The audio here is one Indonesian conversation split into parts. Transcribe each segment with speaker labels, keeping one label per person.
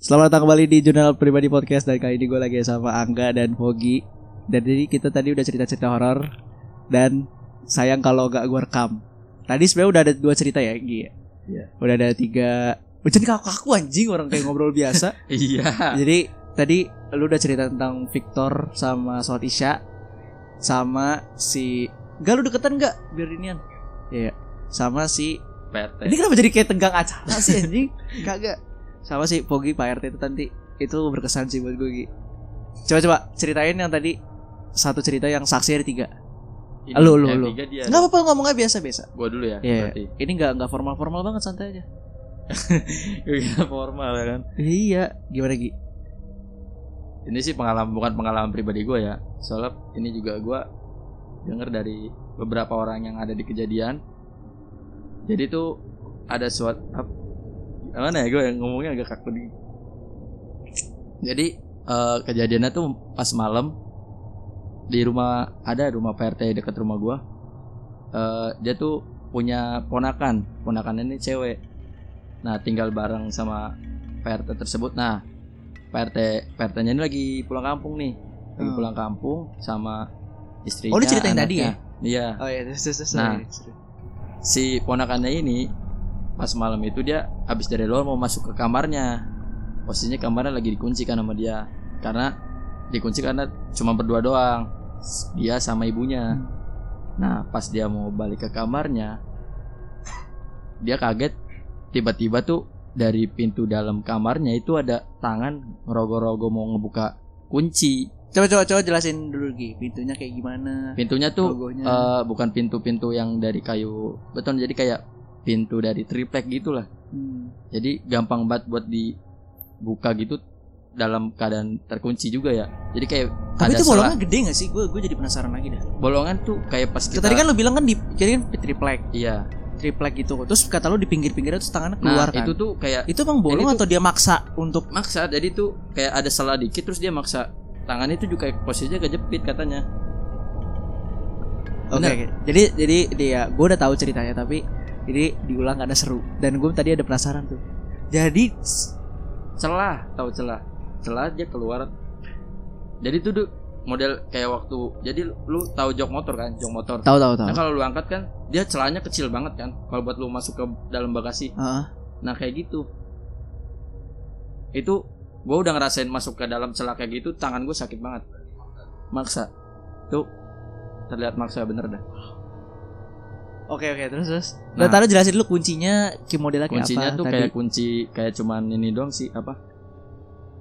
Speaker 1: Selamat datang kembali di Jurnal Pribadi Podcast dan kali ini gue lagi sama Angga dan Fogi. Dan jadi kita tadi udah cerita-cerita horor dan sayang kalau gak gue rekam. Tadi sebenarnya udah ada dua cerita ya, Gi.
Speaker 2: Iya.
Speaker 1: Udah ada tiga. Jadi kaku-kaku anjing orang kayak ngobrol biasa.
Speaker 2: Iya.
Speaker 1: Jadi tadi lu udah cerita tentang Victor sama Sholat Isya sama si Gak lu deketan gak biar inian Iya Sama si
Speaker 2: PT.
Speaker 1: Ini kenapa jadi kayak tegang acara sih anjing Kagak Sama si Pogi Pak RT itu nanti Itu berkesan sih buat gue Gi Coba-coba ceritain yang tadi Satu cerita yang saksi ada tiga
Speaker 2: Ini
Speaker 1: Lu, lu, lu. Nggak apa-apa ngomongnya biasa-biasa
Speaker 2: Gua dulu ya.
Speaker 1: Iya
Speaker 2: Berarti.
Speaker 1: Ini gak, nggak formal-formal banget santai aja
Speaker 2: formal ya kan.
Speaker 1: Iya Gimana Gi?
Speaker 2: Ini sih pengalaman bukan pengalaman pribadi gua ya. Soalnya ini juga gua denger dari beberapa orang yang ada di kejadian. Jadi tuh ada suatu mana ya gue yang ngomongnya agak kaku nih. Jadi eh, kejadiannya tuh pas malam di rumah ada rumah PRT dekat rumah gua. Eh, dia tuh punya ponakan, ponakannya ini cewek. Nah, tinggal bareng sama PRT tersebut. Nah, PRT PRT-nya ini lagi pulang kampung nih. Lagi
Speaker 1: Hmm.
Speaker 2: pulang kampung sama istrinya.
Speaker 1: Oh, ini ceritain tadi
Speaker 2: anaknya. Iya.
Speaker 1: Oh iya terus terus terus
Speaker 2: Nah. Si ponakannya ini pas malam itu dia habis dari luar mau masuk ke kamarnya. Posisinya kamarnya lagi dikunci kan sama dia. Karena dikunci karena cuma berdua doang. Dia sama ibunya.
Speaker 1: Hmm.
Speaker 2: Nah, pas dia mau balik ke kamarnya, dia kaget tiba-tiba tuh dari pintu dalam kamarnya itu ada tangan rogo-rogo mau ngebuka kunci.
Speaker 1: Coba coba coba jelasin dulu Gi Pintunya kayak gimana
Speaker 2: Pintunya tuh
Speaker 1: Logonya
Speaker 2: eh, bukan pintu-pintu yang dari kayu beton, jadi kayak pintu dari triplek gitu lah.
Speaker 1: Hmm.
Speaker 2: Jadi gampang banget buat dibuka gitu dalam keadaan terkunci juga ya. Jadi kayak
Speaker 1: Tapi
Speaker 2: ada
Speaker 1: itu bolongan gede gak sih? Gue gue jadi penasaran lagi dah.
Speaker 2: bolongan tuh kayak pas kita
Speaker 1: Tadi kan lu bilang kan di jadi kan triplek,
Speaker 2: iya.
Speaker 1: triplek gitu. Terus kata lu di pinggir-pinggirnya terus tangannya
Speaker 2: Nah,
Speaker 1: keluar kan.
Speaker 2: itu tuh kayak
Speaker 1: Itu emang bolong atau dia maksa untuk
Speaker 2: maksa jadi tuh kayak ada salah dikit terus dia maksa tangannya itu juga kayak posisinya kejepit katanya
Speaker 1: Oke, oke. Jadi jadi dia gue udah tahu ceritanya tapi ini diulang karena seru. Dan gue tadi ada penasaran tuh. Jadi
Speaker 2: celah tahu celah. Celah dia keluar. Jadi tuh Duh, model kayak waktu jadi lu tahu jok motor kan jok motor?
Speaker 1: Tahu tahu tahu.
Speaker 2: nah kalau lu angkat kan dia celahnya kecil banget kan kalau buat lu masuk ke dalam bagasi.
Speaker 1: Heeh.
Speaker 2: nah kayak gitu. Itu gue udah ngerasain masuk ke dalam celah kayak gitu tangan gue sakit banget. Maksa. Tuh terlihat maksa bener dah
Speaker 1: Oke oke terus terus.
Speaker 2: Nah.
Speaker 1: Nah, taruh jelasin dulu kuncinya ki modelnya kayak
Speaker 2: kuncinya
Speaker 1: apa
Speaker 2: tuh
Speaker 1: tadi.
Speaker 2: kayak kunci kayak cuman ini doang sih apa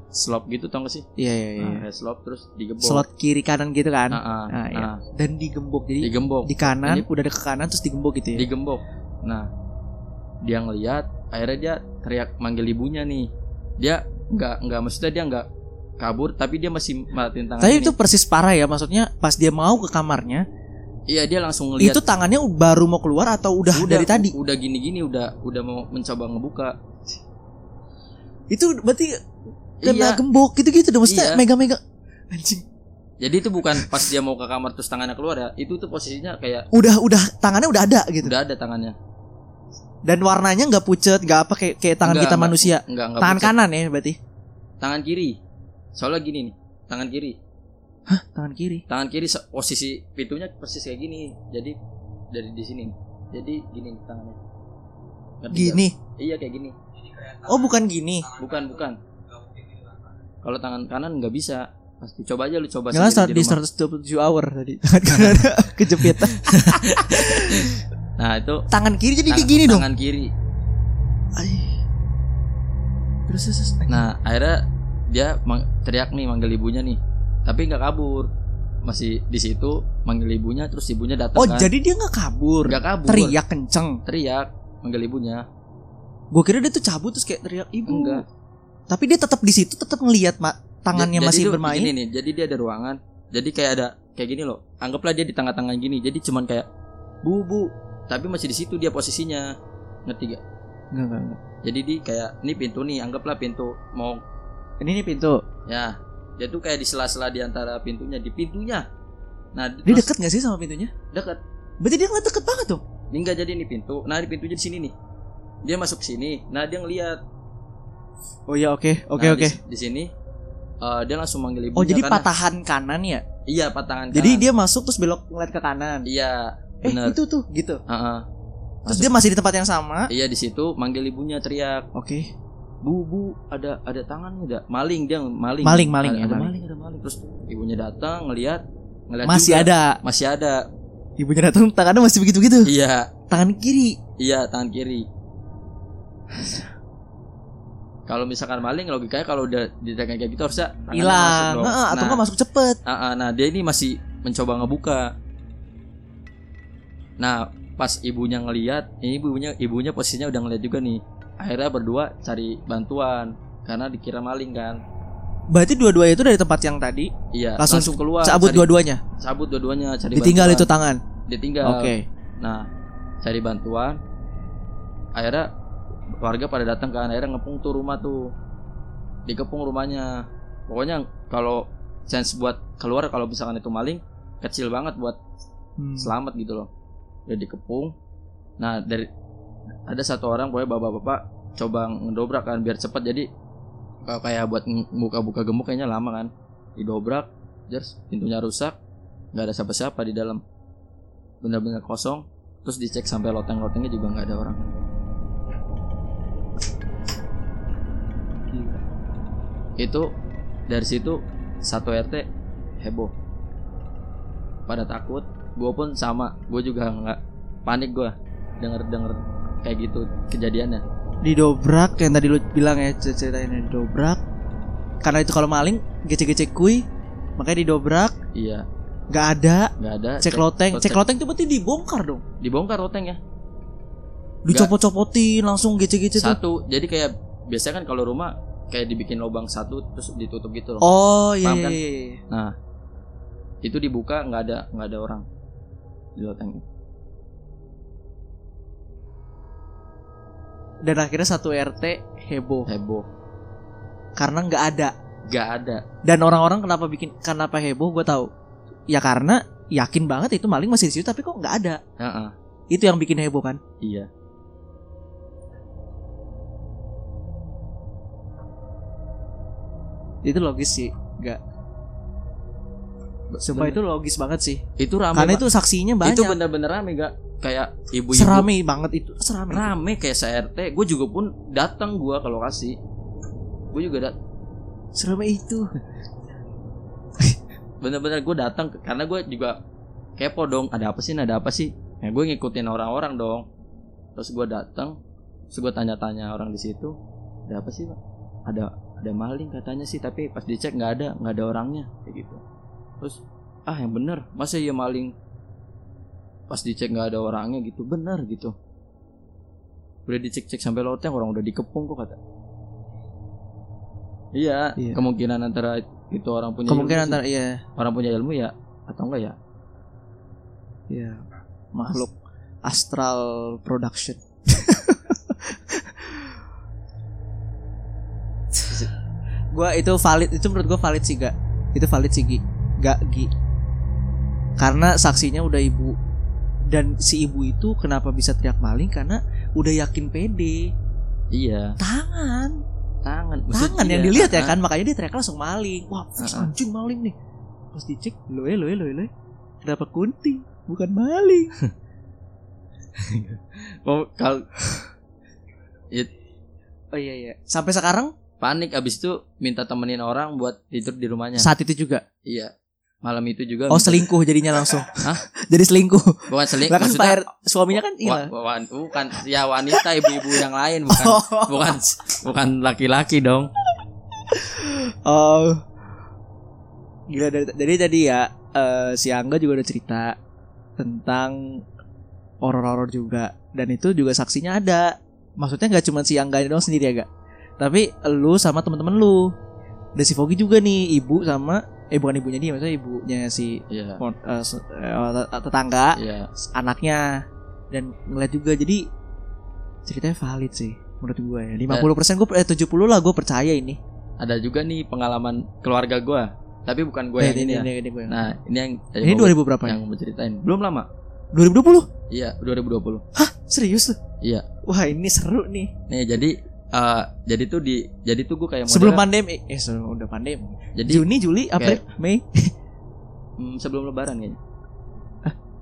Speaker 2: slot gitu tau gak sih
Speaker 1: Iya iya iya.
Speaker 2: nah, kayak slot terus digembok
Speaker 1: Slot kiri kanan gitu kan.
Speaker 2: Nah, ah,
Speaker 1: Nah, iya.
Speaker 2: nah,
Speaker 1: Dan digembok. Jadi
Speaker 2: digembok
Speaker 1: di kanan
Speaker 2: Ini-
Speaker 1: udah ada ke kanan terus digembok gitu ya.
Speaker 2: digembok nah dia ngeliat akhirnya dia teriak manggil ibunya nih dia nggak nggak maksudnya dia nggak kabur tapi dia masih matiin tangan
Speaker 1: Tapi
Speaker 2: gini.
Speaker 1: itu persis parah ya maksudnya pas dia mau ke kamarnya
Speaker 2: iya dia langsung ngeliat
Speaker 1: itu tangannya baru mau keluar atau udah, dari tadi?
Speaker 2: udah gini gini udah udah mau mencoba ngebuka
Speaker 1: Itu berarti kena
Speaker 2: iya
Speaker 1: gembok gitu-gitu dong maksudnya
Speaker 2: Iya.
Speaker 1: mega-mega anjing.
Speaker 2: jadi itu bukan pas dia mau ke kamar terus tangannya keluar ya itu tuh posisinya kayak
Speaker 1: Udah udah tangannya udah ada gitu.
Speaker 2: udah ada tangannya
Speaker 1: Dan warnanya nggak pucet, nggak apa kayak kayak tangan
Speaker 2: Enggak,
Speaker 1: kita
Speaker 2: enggak,
Speaker 1: manusia.
Speaker 2: enggak enggak
Speaker 1: Tangan
Speaker 2: pucat.
Speaker 1: kanan ya berarti.
Speaker 2: tangan kiri soalnya gini nih tangan kiri
Speaker 1: Tangan kiri.
Speaker 2: tangan kiri posisi pintunya persis kayak gini jadi dari di sini jadi gini tangannya Ngerti?
Speaker 1: Gini.
Speaker 2: iya kayak gini
Speaker 1: Oh, bukan gini.
Speaker 2: bukan bukan kalau tangan kanan nggak bisa pasti coba aja lu coba
Speaker 1: start
Speaker 2: sendiri
Speaker 1: di
Speaker 2: rumah.
Speaker 1: 127 hour tadi. Tangan kanan kejepit.
Speaker 2: nah itu
Speaker 1: Tangan kiri jadi kayak
Speaker 2: tangan-
Speaker 1: gini dong.
Speaker 2: tangan kiri
Speaker 1: Ay. Terus terus. terus.
Speaker 2: nah akhirnya dia teriak nih manggil ibunya nih tapi nggak kabur masih di situ manggil ibunya terus ibunya datang
Speaker 1: Oh,
Speaker 2: kan.
Speaker 1: jadi dia nggak kabur.
Speaker 2: nggak kabur
Speaker 1: Teriak kenceng.
Speaker 2: teriak manggil ibunya
Speaker 1: Gue kira dia tuh cabut terus kayak teriak ibu.
Speaker 2: enggak
Speaker 1: Tapi dia tetap di situ tetap ngelihat mak tangannya
Speaker 2: Jadi
Speaker 1: masih
Speaker 2: tuh
Speaker 1: bermain.
Speaker 2: Gini nih, jadi dia ada ruangan. Jadi kayak ada kayak gini loh. Anggaplah dia di tengah-tengah gini. Jadi cuman kayak bu bu, tapi masih di situ dia posisinya. Ngerti gak?
Speaker 1: Enggak, enggak, enggak.
Speaker 2: Jadi di kayak ini pintu nih, anggaplah pintu mau
Speaker 1: Ini nih pintu.
Speaker 2: ya. Dia tuh kayak di sela-sela di antara pintunya, di pintunya. Nah,
Speaker 1: Dia deket gak sih sama pintunya?
Speaker 2: Deket.
Speaker 1: Berarti dia ngeliat deket banget tuh.
Speaker 2: Ini enggak jadi ini pintu. Nah, di pintunya di sini nih. Dia masuk ke sini. Nah, dia ngeliat
Speaker 1: Oh iya oke oke
Speaker 2: Nah,
Speaker 1: oke.
Speaker 2: Di, di sini eh, dia langsung manggil ibunya.
Speaker 1: Oh jadi
Speaker 2: karena-
Speaker 1: patahan kanan ya?
Speaker 2: Iya patahan.
Speaker 1: Jadi
Speaker 2: kanan.
Speaker 1: dia masuk terus belok ngeliat ke kanan.
Speaker 2: Iya.
Speaker 1: Eh
Speaker 2: Bener.
Speaker 1: itu tuh gitu.
Speaker 2: Heeh.
Speaker 1: Terus
Speaker 2: Masuk.
Speaker 1: dia masih di tempat yang sama.
Speaker 2: Iya di situ manggil ibunya teriak,
Speaker 1: Oke.
Speaker 2: Bu bu ada ada tangan nggak? Maling dia maling.
Speaker 1: Maling, maling,
Speaker 2: ada,
Speaker 1: ya,
Speaker 2: ada
Speaker 1: maling.
Speaker 2: maling ada maling. Terus ibunya datang ngelihat ngelihat
Speaker 1: Masih
Speaker 2: juga.
Speaker 1: ada.
Speaker 2: masih ada.
Speaker 1: Ibunya datang tangannya masih begitu-begitu.
Speaker 2: Iya
Speaker 1: Tangan kiri.
Speaker 2: iya tangan kiri. Kalau misalkan maling logikanya kalau udah ditekan kayak gitu harusnya masuk
Speaker 1: Hilang.
Speaker 2: dong.
Speaker 1: Heeh, atau
Speaker 2: Nah,
Speaker 1: enggak masuk cepet.
Speaker 2: Ah, ah, nah dia ini masih mencoba ngebuka. Nah pas ibunya ngeliat, ini ibunya ibunya posisinya udah ngeliat juga nih. Akhirnya berdua cari bantuan karena dikira maling kan.
Speaker 1: Berarti dua-duanya itu dari tempat yang tadi
Speaker 2: Iya
Speaker 1: Langsung
Speaker 2: langsung, keluar.
Speaker 1: cabut dua-duanya.
Speaker 2: Cabut dua-duanya cari
Speaker 1: Ditinggal itu
Speaker 2: bantuan.
Speaker 1: tangan.
Speaker 2: Ditinggal.
Speaker 1: Oke.
Speaker 2: Nah cari bantuan. Akhirnya warga pada datang kan. Akhirnya ngepung tuh rumah tuh. Dikepung rumahnya. Pokoknya kalau chance buat keluar kalau misalkan itu maling kecil banget buat
Speaker 1: Hmm.
Speaker 2: selamat gitu loh udah dikepung nah dari ada satu orang pokoknya bapak-bapak coba ngedobrak kan biar cepat jadi eh, kayak buat buka-buka gemuk kayaknya lama kan. Didobrak terus pintunya rusak nggak ada siapa-siapa di dalam. Benar-benar kosong terus dicek sampai loteng-lotengnya juga nggak ada orang. Itu dari situ satu RT heboh. Pada takut gue pun sama. Gue juga nggak panik gue denger denger kayak gitu kejadiannya
Speaker 1: Didobrak yang tadi lu bilang ya ceritanya didobrak. Karena itu kalau maling gecek-gecek kui makanya didobrak.
Speaker 2: Iya.
Speaker 1: Nggak ada.
Speaker 2: Nggak ada.
Speaker 1: Cek loteng. Cek loteng. itu berarti dibongkar dong?
Speaker 2: Dibongkar loteng ya.
Speaker 1: Dicopot-copotin langsung gece-gece tuh.
Speaker 2: Satu jadi kayak biasanya kan kalau rumah kayak dibikin lubang satu terus ditutup gitu loh.
Speaker 1: Oh iya
Speaker 2: Paham
Speaker 1: iya
Speaker 2: kan?
Speaker 1: iya, iya.
Speaker 2: nah itu dibuka nggak ada nggak ada orang di loteng
Speaker 1: dan akhirnya satu RT heboh.
Speaker 2: Heboh.
Speaker 1: Karena nggak ada.
Speaker 2: Nggak ada.
Speaker 1: Dan orang-orang kenapa bikin kenapa heboh gue tahu. Ya karena yakin banget itu maling masih di situ tapi kok nggak ada?
Speaker 2: Heeh,
Speaker 1: itu yang bikin heboh kan?
Speaker 2: Iya.
Speaker 1: Itu logis sih nggak. Sumpah itu logis banget sih.
Speaker 2: Itu rame
Speaker 1: karena itu saksinya banyak.
Speaker 2: itu bener-bener rame gak kayak ibu-ibu.
Speaker 1: Serame banget itu. Serame.
Speaker 2: Rame kayak se-RT gue juga pun datang gue ke lokasi. Gue juga dat
Speaker 1: serame itu.
Speaker 2: Bener-bener gue datang karena gue juga kepo dong ada apa sih ada apa sih? Ya gue ngikutin orang-orang dong. Terus gue datang terus gue tanya-tanya orang di situ ada apa sih pak? Ada ada maling katanya sih tapi pas dicek nggak ada nggak ada orangnya kayak gitu. Terus ah yang bener masa iya maling pas dicek nggak ada orangnya gitu bener gitu. Udah dicek-cek sampai loteng orang udah dikepung kok kata. Iya,
Speaker 1: Iya.
Speaker 2: kemungkinan antara itu orang punya
Speaker 1: kemungkinan
Speaker 2: ilmu sih.
Speaker 1: antara iya.
Speaker 2: Orang punya ilmu ya atau enggak ya?
Speaker 1: Iya. Makhluk astral production. Gua itu valid itu menurut gua valid sih gak itu valid sih Gi. Gak Gi. Karena saksinya udah ibu dan si ibu itu kenapa bisa teriak maling? Karena udah yakin pede.
Speaker 2: Iya.
Speaker 1: Tangan.
Speaker 2: Tangan. Maksud
Speaker 1: tangan yang
Speaker 2: iya,
Speaker 1: dilihat ya kan? Makanya dia teriak langsung maling. Wah fix
Speaker 2: ah.
Speaker 1: anjing maling nih. Pas dicek loe loe loe loe kenapa kunting? Bukan maling.
Speaker 2: Oh kalau
Speaker 1: oh iya iya. Sampai sekarang?
Speaker 2: Panik abis itu minta temenin orang buat tidur di rumahnya.
Speaker 1: Saat itu juga?
Speaker 2: Iya malam itu juga
Speaker 1: oh
Speaker 2: minta-
Speaker 1: selingkuh jadinya langsung.
Speaker 2: Hah?
Speaker 1: jadi selingkuh.
Speaker 2: Bukan seling
Speaker 1: lah kan
Speaker 2: maksudnya
Speaker 1: suaminya kan iya.
Speaker 2: wa- bukan ya wanita ibu-ibu yang lain bukan.
Speaker 1: Oh.
Speaker 2: bukan bukan laki-laki dong.
Speaker 1: Oh. Gila dari jadi tadi ya eh, si Angga juga udah cerita tentang horor-horor juga. Dan itu juga saksinya ada. Maksudnya nggak cuma si Angga doang sendiri ya gak tapi lu sama temen-temen lu. Dan si Fogi juga nih ibu sama eh bukan ibunya dia maksudnya ibunya si
Speaker 2: iya.
Speaker 1: pon- eh, eh, tetangga
Speaker 2: iya.
Speaker 1: anaknya dan ngeliat juga. Jadi ceritanya valid sih menurut gue ya. 50% persen gue eh 70 lah gue percaya ini.
Speaker 2: Ada juga nih pengalaman keluarga gua tapi bukan gue
Speaker 1: Eh,
Speaker 2: yang ini, ya.
Speaker 1: ini, ini, ini,
Speaker 2: nah ini yang
Speaker 1: ini
Speaker 2: mau-
Speaker 1: 2000 berapa ya?
Speaker 2: yang mau ceritain. Belum lama.
Speaker 1: 2020
Speaker 2: iya 2020
Speaker 1: serius tuh?
Speaker 2: Iya.
Speaker 1: Wah ini seru nih.
Speaker 2: Nih jadi eh, jadi tuh di jadi tuh gue kayak
Speaker 1: Sebelum
Speaker 2: modelnya-
Speaker 1: pandemi, eh sebelum udah pandemi.
Speaker 2: jadi
Speaker 1: Juni, Juli, April, Mei
Speaker 2: mm, sebelum lebaran kayaknya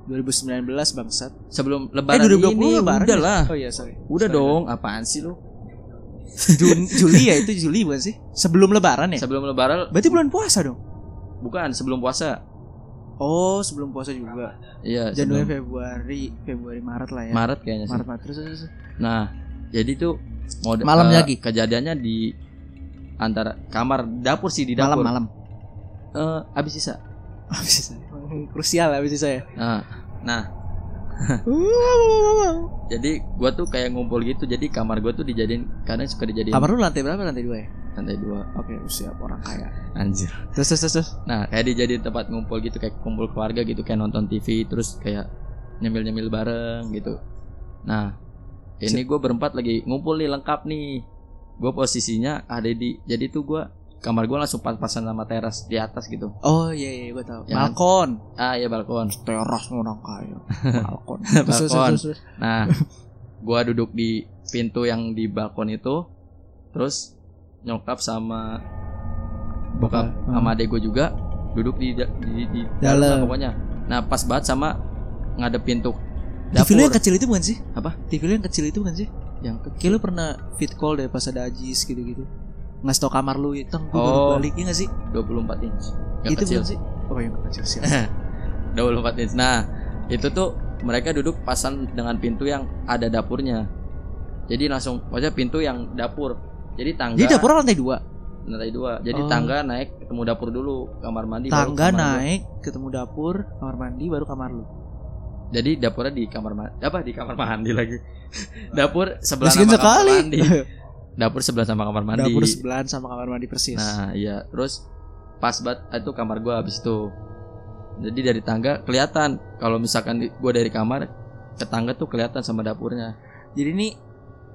Speaker 1: 2019 bangsat.
Speaker 2: sebelum
Speaker 1: Eh
Speaker 2: lebaran
Speaker 1: 2020
Speaker 2: ini
Speaker 1: lebaran.
Speaker 2: udah
Speaker 1: ya?
Speaker 2: lah
Speaker 1: Oh iya, sorry.
Speaker 2: udah
Speaker 1: Sorry.
Speaker 2: dong apaan sih lu
Speaker 1: Juni, Juli ya itu Juli bukan sih? Sebelum lebaran ya?
Speaker 2: sebelum lebaran
Speaker 1: Berarti bulan puasa dong.
Speaker 2: bukan sebelum puasa
Speaker 1: Oh, sebelum puasa juga.
Speaker 2: iya
Speaker 1: Januari,
Speaker 2: sebelum
Speaker 1: Februari, Februari, Maret lah ya.
Speaker 2: Maret kayaknya sih
Speaker 1: Maret, Maret terus, terus, terus.
Speaker 2: nah jadi tuh mode
Speaker 1: Malam
Speaker 2: eh,
Speaker 1: lagi?
Speaker 2: kejadiannya di antara kamar dapur sih di dapur
Speaker 1: Malam-malam.
Speaker 2: Eh, abis sisa
Speaker 1: Habis krusial habis saya.
Speaker 2: nah nah jadi gua tuh kayak ngumpul gitu jadi kamar gua tuh dijadiin kadang suka dijadiin
Speaker 1: Kamar lu lantai berapa? Lantai dua ya?
Speaker 2: lantai dua
Speaker 1: Oke, siap orang kaya.
Speaker 2: anjir
Speaker 1: terus terus. terus.
Speaker 2: nah kayak dijadiin tempat ngumpul gitu kayak kumpul keluarga gitu kayak nonton TV terus kayak nyemil nyemil bareng gitu nah ini gue berempat lagi ngumpul nih lengkap nih gue posisinya ada di jadi tuh gue kamar gue langsung pas-pasan sama teras di atas gitu
Speaker 1: Oh iya iya gue tahu.
Speaker 2: Ya.
Speaker 1: Balkon.
Speaker 2: ah ya balkon
Speaker 1: Teras orang kaya. Balkon.
Speaker 2: Balkon. Nah, gua duduk di pintu yang di balkon itu, terus nyokap sama bokap
Speaker 1: Hmm.
Speaker 2: sama adek gue juga duduk di di, di, di
Speaker 1: Dalam.
Speaker 2: pokoknya. Nah, pas banget sama ngadep pintu
Speaker 1: TV lu yang
Speaker 2: dapur
Speaker 1: kecil itu bukan sih?
Speaker 2: Apa?
Speaker 1: TV lu yang kecil itu bukan sih?
Speaker 2: yang
Speaker 1: Kayak lu pernah fit call deh pas ada Ajis gitu-gitu. Ngasih tau kamar lu, "Teng, gue
Speaker 2: Oh.
Speaker 1: baru balik." Iya gak sih?
Speaker 2: 24 inch. Yang
Speaker 1: itu
Speaker 2: kecil.
Speaker 1: bukan sih? Oh, yang kecil sih.
Speaker 2: 24 inch. Nah, itu tuh mereka duduk pasan dengan pintu yang ada dapurnya. Jadi langsung maksudnya pintu yang dapur. Jadi tangga
Speaker 1: Jadi dapur lantai dua.
Speaker 2: lantai dua. Jadi
Speaker 1: Oh.
Speaker 2: tangga naik ketemu dapur dulu, kamar mandi. baru
Speaker 1: Tangga
Speaker 2: kamar gua.
Speaker 1: naik, ketemu dapur, kamar mandi, baru kamar lu.
Speaker 2: Jadi dapurnya di kamar mandi. Apa di kamar mandi lagi? Dapur sebelah
Speaker 1: Miskin
Speaker 2: sama
Speaker 1: sekali.
Speaker 2: kamar mandi. Dapur sebelah sama kamar mandi.
Speaker 1: Dapur sebelahan sama kamar mandi persis.
Speaker 2: Nah, iya. Terus pas banget itu kamar gua habis itu. Jadi dari tangga kelihatan kalau misalkan gua dari kamar ke tangga tuh kelihatan sama dapurnya.
Speaker 1: Jadi ini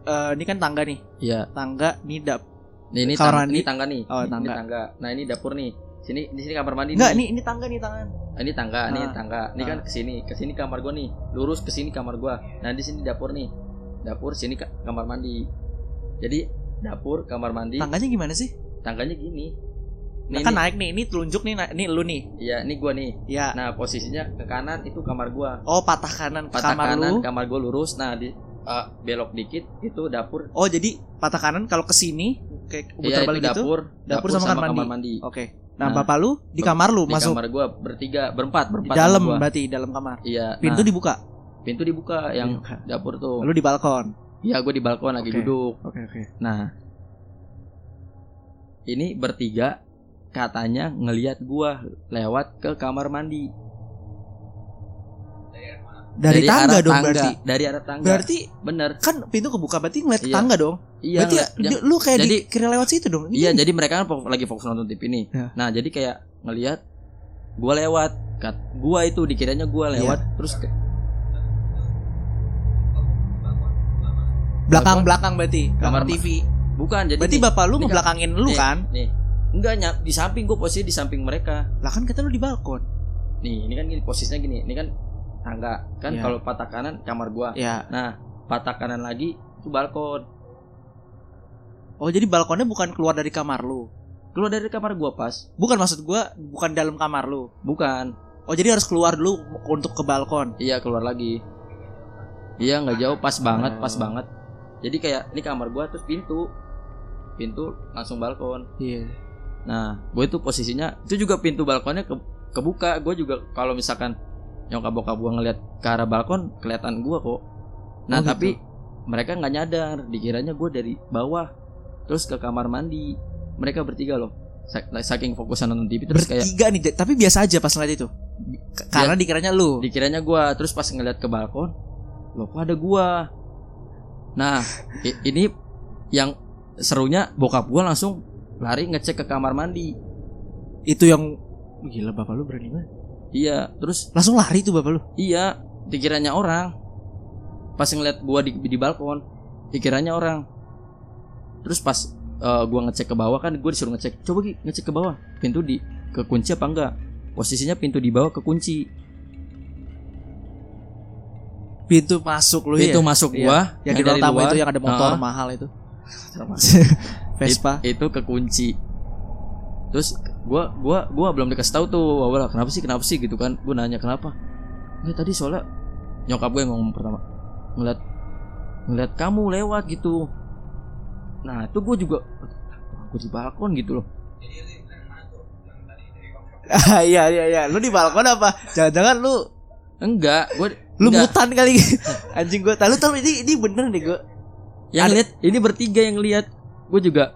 Speaker 1: eh, ini kan tangga nih.
Speaker 2: Iya.
Speaker 1: Tangga nih dap.
Speaker 2: Ini
Speaker 1: Kamar
Speaker 2: tangga, ini tangga nih.
Speaker 1: Oh,
Speaker 2: Ini-
Speaker 1: tangga.
Speaker 2: Ini tangga. Nah, ini dapur nih. Sini di sini kamar mandi
Speaker 1: Enggak,
Speaker 2: nih.
Speaker 1: ini ini tangga nih tangan.
Speaker 2: Ah, Ini tangga, ini
Speaker 1: Ah.
Speaker 2: tangga. Ini kan
Speaker 1: Ah.
Speaker 2: ke sini, ke sini kamar gua nih. Lurus ke sini kamar gua. Nah, di sini dapur nih. Dapur sini ka- kamar mandi. Jadi dapur, kamar mandi,
Speaker 1: Tangganya gimana sih?
Speaker 2: tangganya gini.
Speaker 1: Nah,
Speaker 2: Nih,
Speaker 1: kan
Speaker 2: nih.
Speaker 1: naik nih, ini telunjuk nih, na- nih lu nih.
Speaker 2: Iya, ini gua nih.
Speaker 1: Ya.
Speaker 2: Nah, posisinya ke kanan itu kamar gua.
Speaker 1: Oh, patah kanan
Speaker 2: Patah
Speaker 1: kamar
Speaker 2: kanan
Speaker 1: lu.
Speaker 2: kamar gua lurus. Nah, di uh, belok dikit itu dapur.
Speaker 1: Oh, jadi patah kanan kalau ke sini kayak
Speaker 2: Iya,
Speaker 1: putar
Speaker 2: itu
Speaker 1: balik gitu.
Speaker 2: dapur,
Speaker 1: dapur sama kamar
Speaker 2: mandi.
Speaker 1: Oke. Nah,
Speaker 2: Nah,
Speaker 1: bapak lu di kamar lu
Speaker 2: Di
Speaker 1: masuk
Speaker 2: kamar gua bertiga, berempat,
Speaker 1: di
Speaker 2: berempat.
Speaker 1: dalam
Speaker 2: sama gua.
Speaker 1: berarti dalam kamar.
Speaker 2: Iya.
Speaker 1: Pintu
Speaker 2: nah,
Speaker 1: dibuka.
Speaker 2: pintu dibuka yang
Speaker 1: Dibuka.
Speaker 2: dapur tuh.
Speaker 1: Lu di balkon.
Speaker 2: Iya, gua di balkon lagi duduk.
Speaker 1: Oke, oke.
Speaker 2: Nah, ini bertiga katanya ngelihat gua lewat ke kamar mandi.
Speaker 1: Dari, tangga
Speaker 2: arah
Speaker 1: dong
Speaker 2: tangga,
Speaker 1: berarti.
Speaker 2: Dari arah tangga.
Speaker 1: Berarti
Speaker 2: bener.
Speaker 1: kan pintu kebuka berarti ngeliat
Speaker 2: Iya.
Speaker 1: tangga dong.
Speaker 2: Iya.
Speaker 1: berarti
Speaker 2: ngeliat-
Speaker 1: dia- lu kayak
Speaker 2: jadi-
Speaker 1: dikira lewat situ dong.
Speaker 2: Iya, jadi mereka kan lagi fokus nonton TV nih.
Speaker 1: Ya.
Speaker 2: Nah, jadi kayak ngelihat gua lewat, kat gua itu dikiranya gua
Speaker 1: Iya.
Speaker 2: lewat terus ke,
Speaker 1: belakang-belakang berarti kamar
Speaker 2: Kamar ma-
Speaker 1: TV.
Speaker 2: bukan jadi
Speaker 1: Berarti
Speaker 2: nih,
Speaker 1: bapak lu
Speaker 2: kan-
Speaker 1: ngebelakangin lu
Speaker 2: nih,
Speaker 1: kan?
Speaker 2: Nih. Enggak nyap di samping gua posisi di samping mereka.
Speaker 1: Lah kan kata lu di balkon.
Speaker 2: Nih, ini kan gini posisinya gini. Ini kan tangga. Kan
Speaker 1: Iya.
Speaker 2: kalau patah kanan kamar gua.
Speaker 1: Ya.
Speaker 2: Nah, patah kanan lagi itu balkon.
Speaker 1: Oh, jadi balkonnya bukan keluar dari kamar lu.
Speaker 2: Keluar dari kamar gua pas.
Speaker 1: Bukan maksud gua bukan dalam kamar lu.
Speaker 2: Bukan.
Speaker 1: Oh, jadi harus keluar dulu untuk ke balkon.
Speaker 2: Iya, keluar lagi. Iya, nggak jauh, pas banget, pas
Speaker 1: Oh.
Speaker 2: banget. Jadi kayak ini kamar gua terus pintu. Pintu langsung balkon.
Speaker 1: Iya.
Speaker 2: Nah, gue itu posisinya itu juga pintu balkonnya ke, kebuka. Gue juga kalau misalkan nyokap bokap gue ngeliat ke arah balkon kelihatan gue kok. Nah,
Speaker 1: Oh, gitu.
Speaker 2: tapi mereka nggak nyadar, dikiranya gue dari bawah terus ke kamar mandi. Mereka bertiga loh. Sak- Saking fokusan nonton TV terus kayak
Speaker 1: Bertiga nih, tapi biasa aja pas ngeliat itu. Karena dikiranya lu.
Speaker 2: dikiranya gue terus pas ngeliat ke balkon, loh kok ada gue. Nah, ini yang serunya bokap gue langsung lari ngecek ke kamar mandi.
Speaker 1: Itu yang gila bapak lu berani banget.
Speaker 2: Iya, terus
Speaker 1: Langsung lari tuh bapak lu.
Speaker 2: Iya, dikiranya orang. Pas ngeliat gua di, di balkon, dikiranya orang. Terus pas eh, gua ngecek ke bawah kan gua disuruh ngecek. Coba Gi, ngecek ke bawah. Pintu di kekunci apa enggak? Posisinya pintu di bawah kekunci.
Speaker 1: Pintu masuk lu
Speaker 2: Pintu
Speaker 1: ya.
Speaker 2: masuk
Speaker 1: Iya.
Speaker 2: gua
Speaker 1: Yang di
Speaker 2: dari
Speaker 1: ruang tamu
Speaker 2: luar.
Speaker 1: itu yang ada motor
Speaker 2: Ah.
Speaker 1: mahal itu. Vespa.
Speaker 2: It- itu kekunci terus gua gua gua belum dikasih tahu tuh awal kenapa sih kenapa sih gitu kan gua nanya kenapa nggak tadi soalnya nyokap gue yang ngomong pertama ngeliat ngeliat kamu lewat gitu nah itu gue juga aku di balkon gitu loh
Speaker 1: Ah, Iya iya iya. Lu di balkon apa? Jangan-jangan lu
Speaker 2: enggak gue
Speaker 1: lu
Speaker 2: enggak.
Speaker 1: mutan kali. Anjing gua. Tahu tahu ini ini bener deh gua.
Speaker 2: yang lihat ini bertiga yang lihat gue juga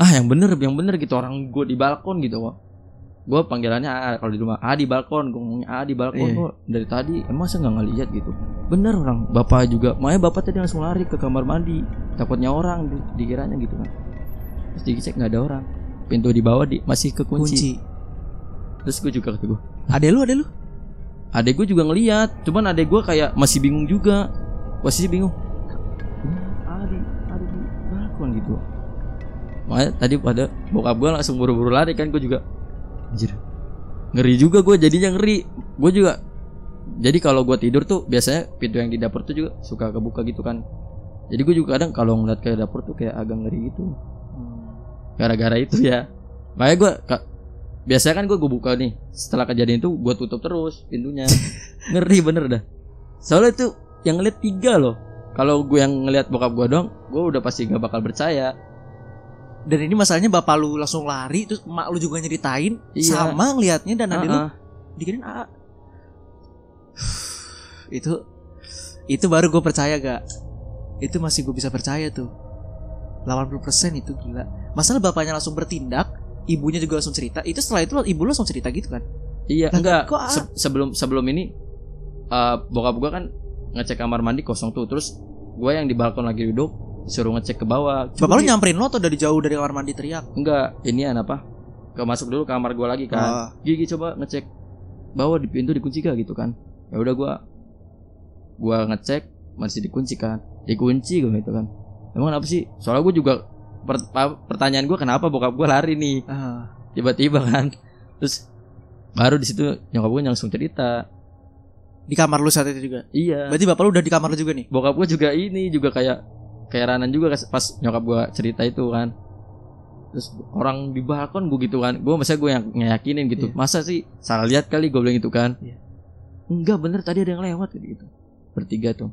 Speaker 2: ah yang bener yang bener gitu orang gue di balkon gitu kok gue panggilannya A kalau di rumah A di balkon gue ngomongnya A di balkon
Speaker 1: Iya.
Speaker 2: kok dari tadi emang saya nggak ngeliat gitu? Bener orang bapak juga makanya bapak tadi langsung lari ke kamar mandi takutnya orang di- dikiranya gitu kan. Terus dicek nggak ada orang. Pintu di bawah di masih kekunci
Speaker 1: Kunci.
Speaker 2: terus gue juga kata gue
Speaker 1: Ada lu ada lu.
Speaker 2: adek gue juga ngeliat cuman adek gue kayak masih bingung juga. Posisi bingung. "Hmm, ada ada di balkon gitu makanya tadi pada bokap gue langsung buru-buru lari kan gue juga anjir. ngeri juga gue jadinya ngeri. Gue juga jadi kalau gue tidur tuh biasanya pintu yang di dapur tuh juga suka kebuka gitu kan. Jadi gue juga kadang kalau ngeliat ke dapur tuh kayak agak ngeri gitu. Gara-gara itu ya. Makanya gue biasanya kan gue gue buka nih setelah kejadian itu gue tutup terus pintunya. Ngeri bener dah. Soalnya itu yang ngeliat tiga loh. Kalau gue yang ngeliat bokap gue dong gue udah pasti gak bakal percaya
Speaker 1: Dan ini masalahnya bapak lu langsung lari terus emak lu juga nyeritain
Speaker 2: Iya.
Speaker 1: sama ngelihatnya dan ada lu
Speaker 2: Ah, ah.
Speaker 1: dikirain AA. itu itu baru gue percaya gak itu masih gue bisa percaya tuh 80% itu gila masalah bapaknya langsung bertindak ibunya juga langsung cerita itu setelah itu ibu lu langsung cerita gitu kan
Speaker 2: iya
Speaker 1: Lah,
Speaker 2: enggak
Speaker 1: kok, ah?
Speaker 2: Se- sebelum sebelum ini eh, bokap gue kan ngecek kamar mandi kosong tuh terus gue yang di balkon lagi duduk suruh ngecek ke bawah.
Speaker 1: Bapak lu
Speaker 2: Coba
Speaker 1: nyamperin lo atau dari jauh dari kamar mandi teriak?
Speaker 2: Enggak ini apa? Ke masuk dulu kamar gue lagi kan.
Speaker 1: Ah.
Speaker 2: gigi coba ngecek. Bawah di pintu dikunci gak gitu kan? Ya udah gua gua ngecek masih dikunci kan. Dikunci gue gitu kan. Emang kenapa sih? Soalnya gue juga per- pertanyaan gue kenapa bokap gue lari nih?
Speaker 1: Ah.
Speaker 2: tiba-tiba kan. Terus baru di situ nyokap gue langsung cerita.
Speaker 1: Di kamar lu saat itu juga?
Speaker 2: Iya.
Speaker 1: Berarti bapak lu udah di kamar lu juga nih?
Speaker 2: Bokap gue juga ini juga kayak kayak Ranan juga pas nyokap gue cerita itu kan. Terus orang di balkon gue gitu kan. Gue masa gue yang ngeyakinin gitu.
Speaker 1: Iya.
Speaker 2: masa sih salah lihat kali? Gue bilang gitu kan.
Speaker 1: Iya.
Speaker 2: enggak bener tadi ada yang lewat gitu. Bertiga tuh.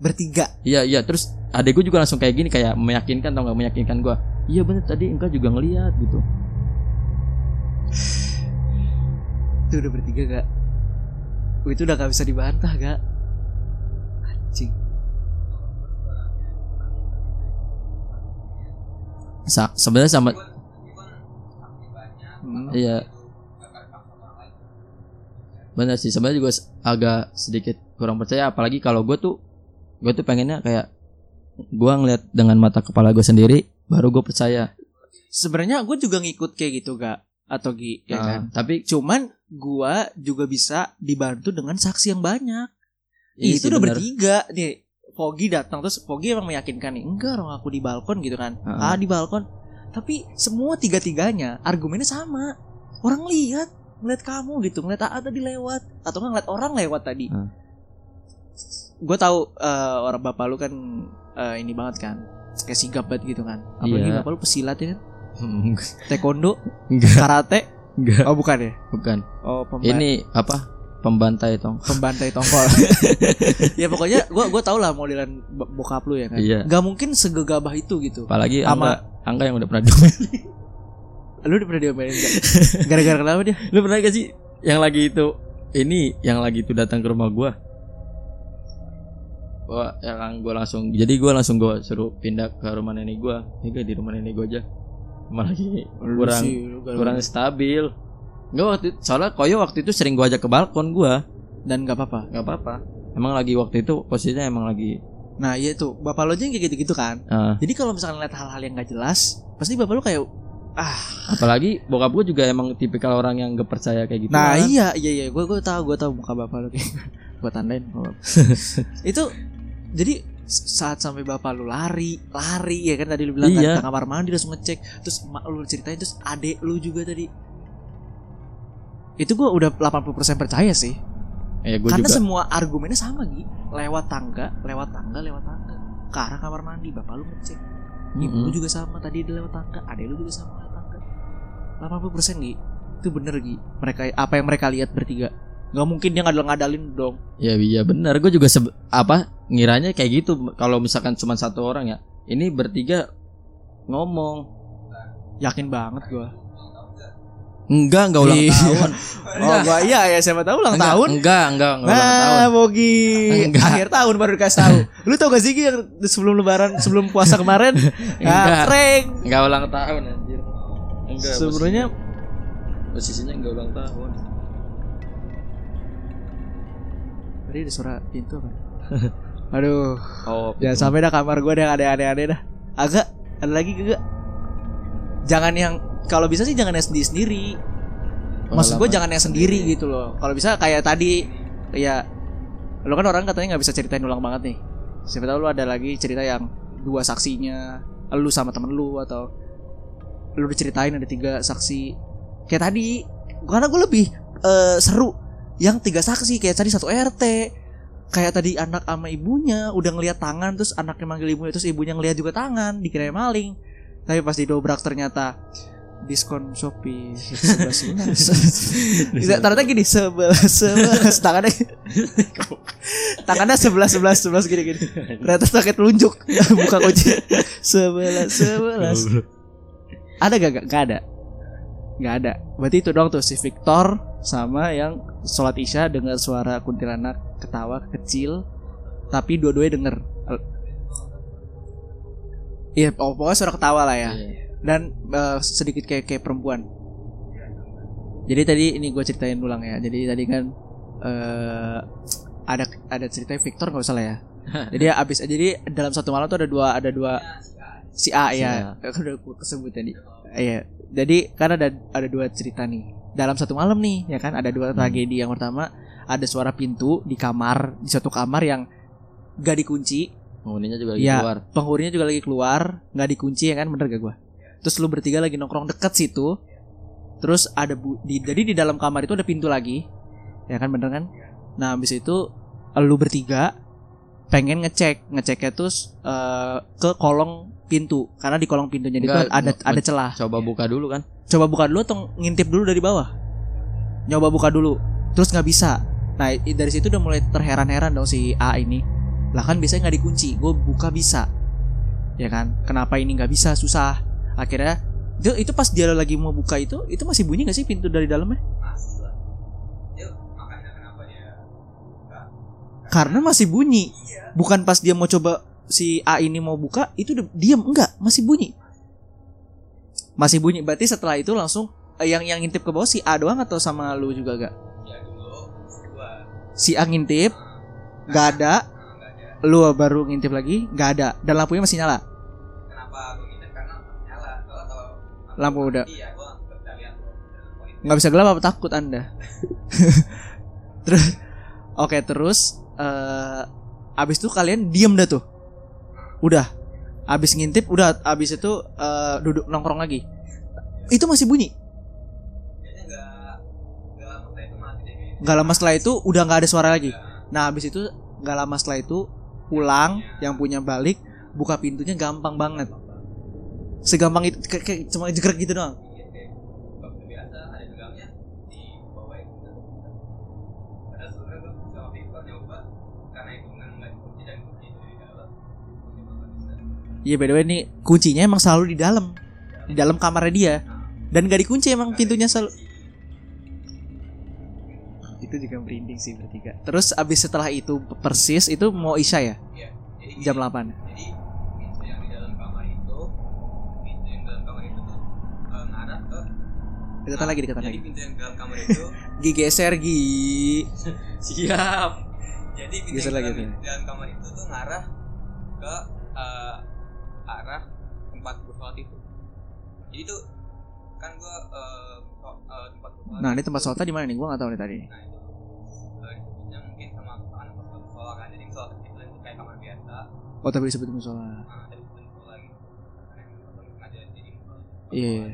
Speaker 1: Bertiga?
Speaker 2: Iya iya terus adek gue juga langsung kayak gini kayak meyakinkan atau nggak? Meyakinkan gue iya bener tadi engkau juga ngeliat gitu.
Speaker 1: Itu udah bertiga gak itu udah gak bisa dibantah gak anjing
Speaker 2: Sa- sebenarnya sama
Speaker 1: Hmm.
Speaker 2: iya. Bener sih sebenarnya juga agak sedikit kurang percaya apalagi kalau gue tuh gue tuh pengennya kayak gue ngeliat dengan mata kepala gue sendiri baru gue percaya.
Speaker 1: Sebenarnya gue juga ngikut kayak gitu gak atau gi ya
Speaker 2: Nah,
Speaker 1: kan?
Speaker 2: tapi
Speaker 1: cuman gua juga bisa dibantu dengan saksi yang banyak.
Speaker 2: Iya
Speaker 1: itu
Speaker 2: sih
Speaker 1: udah
Speaker 2: bener.
Speaker 1: bertiga nih Pogi datang terus Pogi emang meyakinkan nih enggak orang aku di balkon gitu kan.
Speaker 2: Heeh.
Speaker 1: ah di balkon. Tapi semua tiga tiganya argumennya sama. Orang lihat ngeliat kamu gitu ngeliat AA tadi lewat atau nggak ngeliat orang lewat tadi.
Speaker 2: Heeh.
Speaker 1: gue tahu eh, orang bapak lu kan eh, ini banget kan kayak sigap banget gitu kan. Apalagi
Speaker 2: Iya.
Speaker 1: bapak lu pesilat ya kan taekwondo
Speaker 2: enggak.
Speaker 1: karate.
Speaker 2: Enggak.
Speaker 1: Oh bukan ya?
Speaker 2: Bukan.
Speaker 1: Oh pemba-
Speaker 2: ini apa pembantai tong
Speaker 1: pembantai tongkol. ya pokoknya gua gua tau lah modelan bokap lu ya kan.
Speaker 2: Iya.
Speaker 1: Gak mungkin segegabah itu gitu.
Speaker 2: apalagi
Speaker 1: Sama-
Speaker 2: angga angga yang udah pernah diomelin
Speaker 1: Lu udah pernah diomelin gak? Gara-gara kenapa dia?
Speaker 2: lu pernah gak sih yang lagi itu ini yang lagi itu datang ke rumah gua Gua yang gua langsung jadi gua langsung gua suruh pindah ke rumah nenek gua ya gua di rumah nenek gua aja malah lagi kurang kurang stabil Enggak waktu itu, soalnya Koyo waktu itu sering gua ajak ke balkon gua
Speaker 1: dan gak apa-apa.
Speaker 2: nggak apa-apa emang lagi waktu itu posisinya emang lagi
Speaker 1: Nah iya tuh bapak lu aja yang kayak gitu-gitu kan.
Speaker 2: ah,
Speaker 1: Jadi kalau misalkan lihat hal-hal yang gak jelas, pasti bapak lu kayak ah.
Speaker 2: apalagi bokap gua juga emang tipikal orang yang gak percaya kayak gitu
Speaker 1: Nah iya iya iya gue gue tahu gue tahu muka bapak lu kayak gue tandain. itu jadi saat sampai bapak lu lari lari ya kan tadi lu bilang
Speaker 2: Iya.
Speaker 1: kan ke kamar mandi langsung ngecek terus emak lu ceritain terus adek lu juga tadi itu gua udah 80% percaya sih.
Speaker 2: Ya gua
Speaker 1: karena
Speaker 2: juga.
Speaker 1: semua argumennya sama Gi. Lewat tangga lewat tangga lewat tangga. Ke arah kamar mandi bapak lu ngecek. Ibu
Speaker 2: Mm-mm.
Speaker 1: lu juga sama tadi dia lewat tangga adek lu juga sama lewat tangga. 80% Gi. Itu bener Gi. Mereka apa yang mereka lihat bertiga. Nggak mungkin dia ngadal ngadalin dong.
Speaker 2: Ya iya benar. Gue juga sebe- apa ngiranya kayak gitu. Kalau misalkan cuma satu orang ya. Ini bertiga ngomong.
Speaker 1: yakin banget gua
Speaker 2: Enggak, enggak ulang
Speaker 1: Iya.
Speaker 2: tahun.
Speaker 1: oh gua iya ya siapa tahu ulang
Speaker 2: enggak,
Speaker 1: tahun
Speaker 2: Enggak, enggak, enggak ulang tahun.
Speaker 1: Nah, Bogi
Speaker 2: Enggak.
Speaker 1: akhir tahun baru dikasih tahu. Lu tau gak sih yang sebelum lebaran, sebelum puasa kemarin?
Speaker 2: Enggak.
Speaker 1: Nah, prank.
Speaker 2: Enggak ulang tahun anjir. Enggak.
Speaker 1: Sebenarnya
Speaker 2: posisinya, enggak ulang tahun.
Speaker 1: tadi ada suara pintu kan. Aduh,
Speaker 2: Oh,
Speaker 1: jangan sampai dah kamar gua ada yang aneh-aneh dah. Agak ada lagi gak? Jangan yang kalau bisa sih jangan yang sendiri-sendiri. Maksud gue jangan yang sendiri gitu loh. Kalau bisa kayak tadi ya lo kan orang katanya nggak bisa ceritain ulang banget nih. Siapa tahu lu ada lagi cerita yang dua saksinya, lu sama temen lu atau lu diceritain ada tiga saksi. Kayak tadi, karena gue lebih eh, seru yang tiga saksi kayak tadi satu RT. Kayak tadi anak sama ibunya udah ngelihat tangan terus anaknya manggil ibunya terus ibunya ngelihat juga tangan dikira maling. Tapi pas didobrak ternyata diskon Shopee sebelas sebelas. Tidak, ternyata gini sebelas sebelas tangannya tangannya sebelas sebelas sebelas gini gini. Ternyata pakai telunjuk buka kunci sebelas sebelas. Ada gak, gak? Gak ada. Gak ada. Berarti itu dong tuh si Victor sama yang sholat isya dengan suara kuntilanak ketawa kecil, tapi dua-duanya denger. Iya, oh, pokoknya suara ketawa lah ya
Speaker 2: Iya.
Speaker 1: Dan eh, sedikit kayak kayak perempuan. Jadi tadi ini gue ceritain ulang ya. Jadi tadi kan eh ada ada cerita Victor nggak usah lah ya. jadi abis jadi dalam satu malam tuh ada dua ada dua si A
Speaker 2: Si
Speaker 1: ya. Udah gue kesebut tadi. Iya. Jadi kan ada ada dua cerita nih. Dalam satu malam nih ya kan ada dua tragedi. Yang pertama ada suara pintu di kamar di suatu kamar yang gak dikunci
Speaker 2: Penghuninya juga lagi
Speaker 1: Iya.
Speaker 2: keluar.
Speaker 1: penghuninya juga lagi keluar nggak dikunci ya kan bener gak gua terus lu bertiga lagi nongkrong deket situ. Terus ada bu di, jadi di dalam kamar itu ada pintu lagi. Ya kan bener kan? Nah habis itu lu bertiga pengen ngecek. Ngeceknya terus eh, ke kolong pintu. Karena di kolong pintunya itu ada ada celah.
Speaker 2: Coba buka dulu kan.
Speaker 1: coba buka dulu atau ngintip dulu dari bawah? Nyoba buka dulu. Terus nggak bisa. Nah dari situ udah mulai terheran-heran dong si A ini. Lah kan biasanya nggak dikunci. Gue buka bisa. Ya kan? Kenapa ini nggak bisa? Susah akhirnya itu, itu pas dia lagi mau buka itu itu masih bunyi nggak sih pintu dari dalamnya? Karena masih bunyi. Bukan pas dia mau coba si A ini mau buka itu udah diam enggak masih bunyi. Masih bunyi berarti setelah itu langsung eh, yang yang ngintip ke bawah si A doang atau sama lu juga gak si A ngintip nggak ada. Lu baru ngintip lagi nggak ada. Dan lampunya masih nyala lampu udah. Nggak bisa gelap apa takut anda? Terus oke terus eh abis itu kalian diem dah tuh. Udah. Abis ngintip udah. Abis itu eh, duduk nongkrong lagi. Itu masih bunyi? Nggak lama setelah itu udah nggak ada suara lagi. Nah abis itu nggak lama setelah itu pulang yang punya balik buka pintunya gampang banget segampang itu kayak, kayak cuma jegrek gitu doang. Iya by the way nih kuncinya emang selalu di dalam. Di dalam kamarnya dia. Dan gak dikunci emang pintunya selalu itu juga merinding sih bertiga. Terus abis setelah itu persis itu mau isya ya? Jam 8
Speaker 3: Jadi pintu yang di dalam kamar itu, pintu yang di dalam kamar itu tuh eh, ngarah ke
Speaker 1: Dikatakan lagi
Speaker 3: Jadi
Speaker 1: lagi
Speaker 3: pintu yang dalam kamar itu,
Speaker 1: Gi geser Gi
Speaker 2: Siap.
Speaker 3: jadi pintu
Speaker 1: Geser
Speaker 3: yang
Speaker 1: lagi
Speaker 3: dalam, kamar itu tuh ngarah ke eh, arah tempat gue sholat itu. Jadi tuh kan gue eh, so- eh, tempat gue sholat.
Speaker 1: Nah ini tempat sholatnya di mana nih? Gua nggak tahu nih tadi.
Speaker 3: Nah itu eh, mungkin sama anak kan. Jadi sholat itu itu kayak kamar biasa.
Speaker 1: Oh tapi disebut musola.
Speaker 3: Nah, tapi bukan sholat gitu. Jadi musola.
Speaker 1: Iya. iya.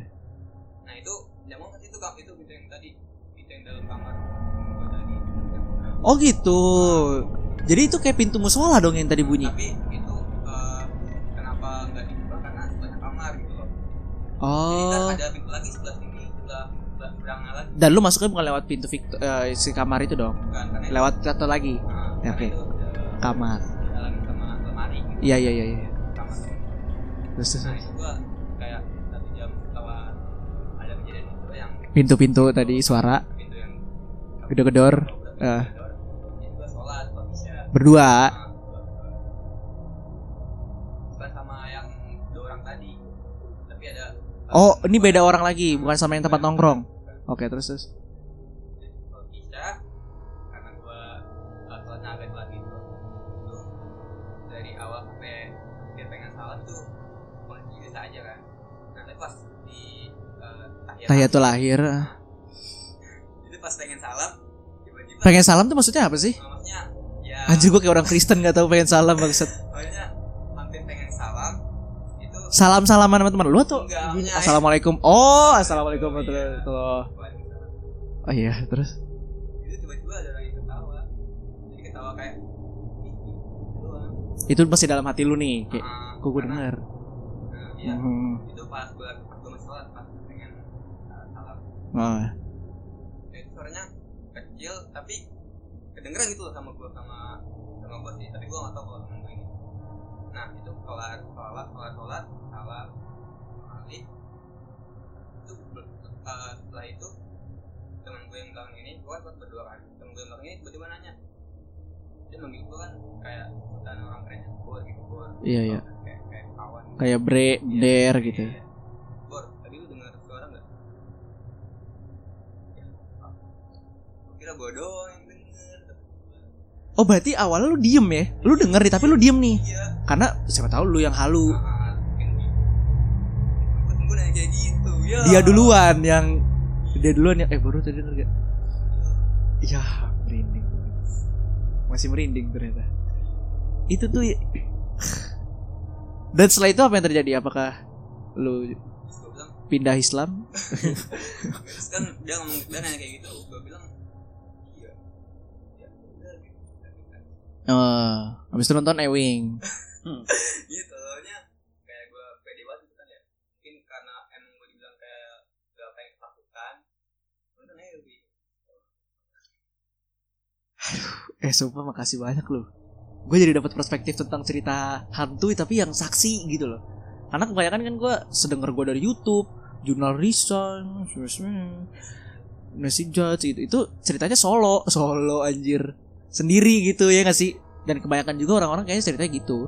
Speaker 1: Oh gitu. Jadi itu kayak pintu musola dong yang tadi bunyi.
Speaker 3: Tapi itu eh, kenapa nggak dibuka karena ntar
Speaker 1: Oh.
Speaker 3: ada pintu lagi sebelah sini sebelah seberangnya lagi
Speaker 1: Dan lu masuknya bukan lewat pintu Victor, eh, si kamar itu dong.
Speaker 3: bukan
Speaker 1: Lewat satu lagi
Speaker 3: nah,
Speaker 1: Ya, oke.
Speaker 3: ada
Speaker 1: kamar.
Speaker 3: dalam sama lemari gitu
Speaker 1: Iya iya iya iya.
Speaker 3: kamar
Speaker 1: Terus terus.
Speaker 3: nah itu gua kayak satu jam setelah ada kejadian itu yang
Speaker 1: Pintu-pintu tadi suara gedor-gedor.
Speaker 3: uh.
Speaker 1: Eh. berdua. Oh, ini beda orang lagi, bukan sama yang tempat nongkrong. Oke, terus terus.
Speaker 3: Aja kan nah tahiyat
Speaker 1: Tahiyatul lahir.
Speaker 3: Pengen salam
Speaker 1: tuh maksudnya apa sih?
Speaker 3: maksudnya ya
Speaker 1: Anjir gue kayak orang Kristen gak tahu pengen salam maksud.
Speaker 3: maksudnya hampir pengen salam itu
Speaker 1: Salam salaman sama teman lu atau? Assalamualaikum. Oh, assalamualaikum warahmatullahi. Oh iya, terus.
Speaker 3: itu
Speaker 1: masih dalam hati lu nih, kayak
Speaker 3: Ah,
Speaker 1: kok gue denger.
Speaker 3: Nah, iya
Speaker 1: Hmm.
Speaker 3: itu pas gue masih sholat pas pengen uh, salam
Speaker 1: Oh.
Speaker 3: Kecil tapi kedengeran gitu loh sama gue sama sama gue sih tapi gue nggak tahu kalau temen gue ini nah itu sholat sholat sholat sholat salah balik itu uh, setelah itu temen gue yang belakang ini gue kan sholat berdua kan temen gue yang belakang ini tiba-tiba nanya dia manggil gue kan kayak sebutan orang kerennya gue gitu gue
Speaker 1: Iya, iya.
Speaker 3: kayak kayak kawan gitu.
Speaker 1: Kayak bre, der gitu.
Speaker 3: Iya. Bor, tadi lu dengar suara nggak? Ya, ah. Gua kira gua doang yang denger.
Speaker 1: Oh, berarti awalnya lu diem ya? Lu denger nih, tapi lu diem nih.
Speaker 3: Iya.
Speaker 1: Karena siapa tahu lu yang halu.
Speaker 3: Ah, gitu. Ya.
Speaker 1: Dia duluan yang dia duluan yang eh baru tadi denger gak? Ya, merinding. Masih merinding ternyata. Itu tuh ya- Dan setelah itu apa yang terjadi? Apakah lu pindah Islam?
Speaker 3: terus kan dia ngomong dia nanya kayak gitu. Gua bilang, iya. Ya, udah gitu. Tapi kan,
Speaker 1: Oh, habis itu nonton Ewing.
Speaker 3: Gitu, soalnya kayak gua pede banget gitu kan ya. Mungkin karena emang gua dibilang kayak gak pengen ketakutan. Nonton aja lebih.
Speaker 1: Eh, sumpah makasih banyak lu. Gue jadi dapat perspektif tentang cerita hantu tapi yang saksi gitu loh. Karena kebanyakan kan gue sedengar gue dari YouTube, jurnal Risan, Nasi Judge itu, itu ceritanya solo, solo anjir. Sendiri gitu ya gak sih? Dan kebanyakan juga orang-orang kayaknya ceritanya gitu.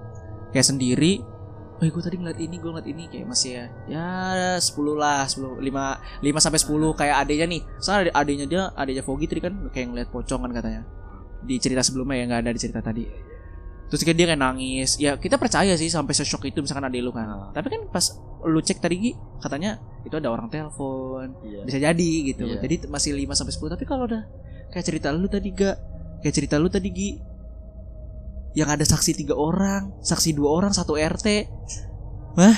Speaker 1: Kayak sendiri, Oh, gue tadi ngeliat ini, gue ngeliat ini kayak masih ya, ya 10 lah, 10, 5, 5 sampai 10 kayak adanya nih. Soalnya adanya dia, adanya Fogi tadi kan kayak ngeliat pocong kan katanya. Di cerita sebelumnya ya nggak ada di cerita tadi. Terus kayak dia kayak nangis. Ya kita percaya sih sampai sesok itu misalkan ada lu kan.
Speaker 2: Ah.
Speaker 1: Tapi kan pas lu cek tadi Gi, katanya itu ada orang telepon.
Speaker 2: Iya.
Speaker 1: Bisa jadi gitu.
Speaker 2: Iya.
Speaker 1: Jadi masih 5 sampai 10 tapi kalau udah kayak cerita lu tadi gak kayak cerita lu tadi Gi yang ada saksi tiga orang, saksi dua orang, satu RT. Hah?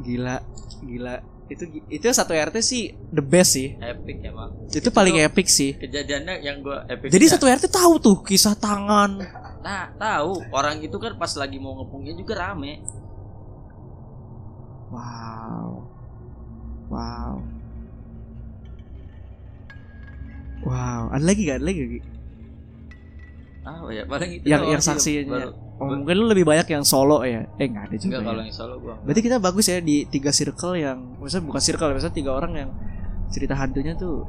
Speaker 1: Gila, gila. Itu itu satu RT sih the best sih.
Speaker 2: Epic emang.
Speaker 1: Itu paling epic sih.
Speaker 2: Kejadiannya yang gue epic.
Speaker 1: Jadi satu RT tahu tuh kisah tangan.
Speaker 2: Nah, tahu orang itu kan pas lagi mau ngepungnya juga rame.
Speaker 1: Wow. Wow. Wow, ada lagi gak? Ada lagi gak?
Speaker 2: Ah, oh ya paling itu.
Speaker 1: Yang yang
Speaker 2: baru-
Speaker 1: Oh, mungkin lu lebih banyak yang solo ya? Eh nggak ada juga.
Speaker 2: Enggak
Speaker 1: ya.
Speaker 2: kalau yang solo gua.
Speaker 1: Berarti kita bagus ya di tiga circle yang, maksudnya bukan circle, ya, maksudnya tiga orang yang cerita hantunya tuh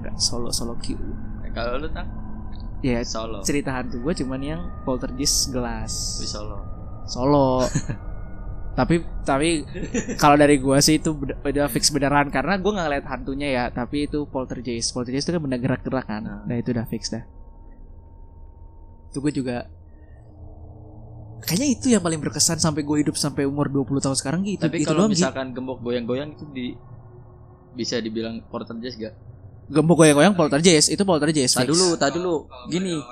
Speaker 1: nggak solo solo Q.
Speaker 2: Eh, Kalau lu tak
Speaker 1: Ya
Speaker 2: solo.
Speaker 1: cerita hantu gue cuman yang poltergeist gelas
Speaker 2: Wih, solo.
Speaker 1: solo. tapi tapi kalau dari gua sih itu beda, beda fix beneran. Karena gua nggak ngeliat hantunya ya tapi itu poltergeist poltergeist itu kan benda gerak-gerak kan?
Speaker 2: Nah.
Speaker 1: nah itu udah fix dah. Itu gue juga kayaknya itu yang paling berkesan sampai gue hidup sampai umur 20 tahun sekarang. Gitu
Speaker 2: Tapi
Speaker 1: itu
Speaker 2: kalau misalkan gembok goyang-goyang itu di bisa dibilang poltergeist gak?
Speaker 1: gembok goyang-goyang poltergeist itu poltergeist
Speaker 2: Tak
Speaker 1: fix.
Speaker 2: dulu, tak dulu. Gini,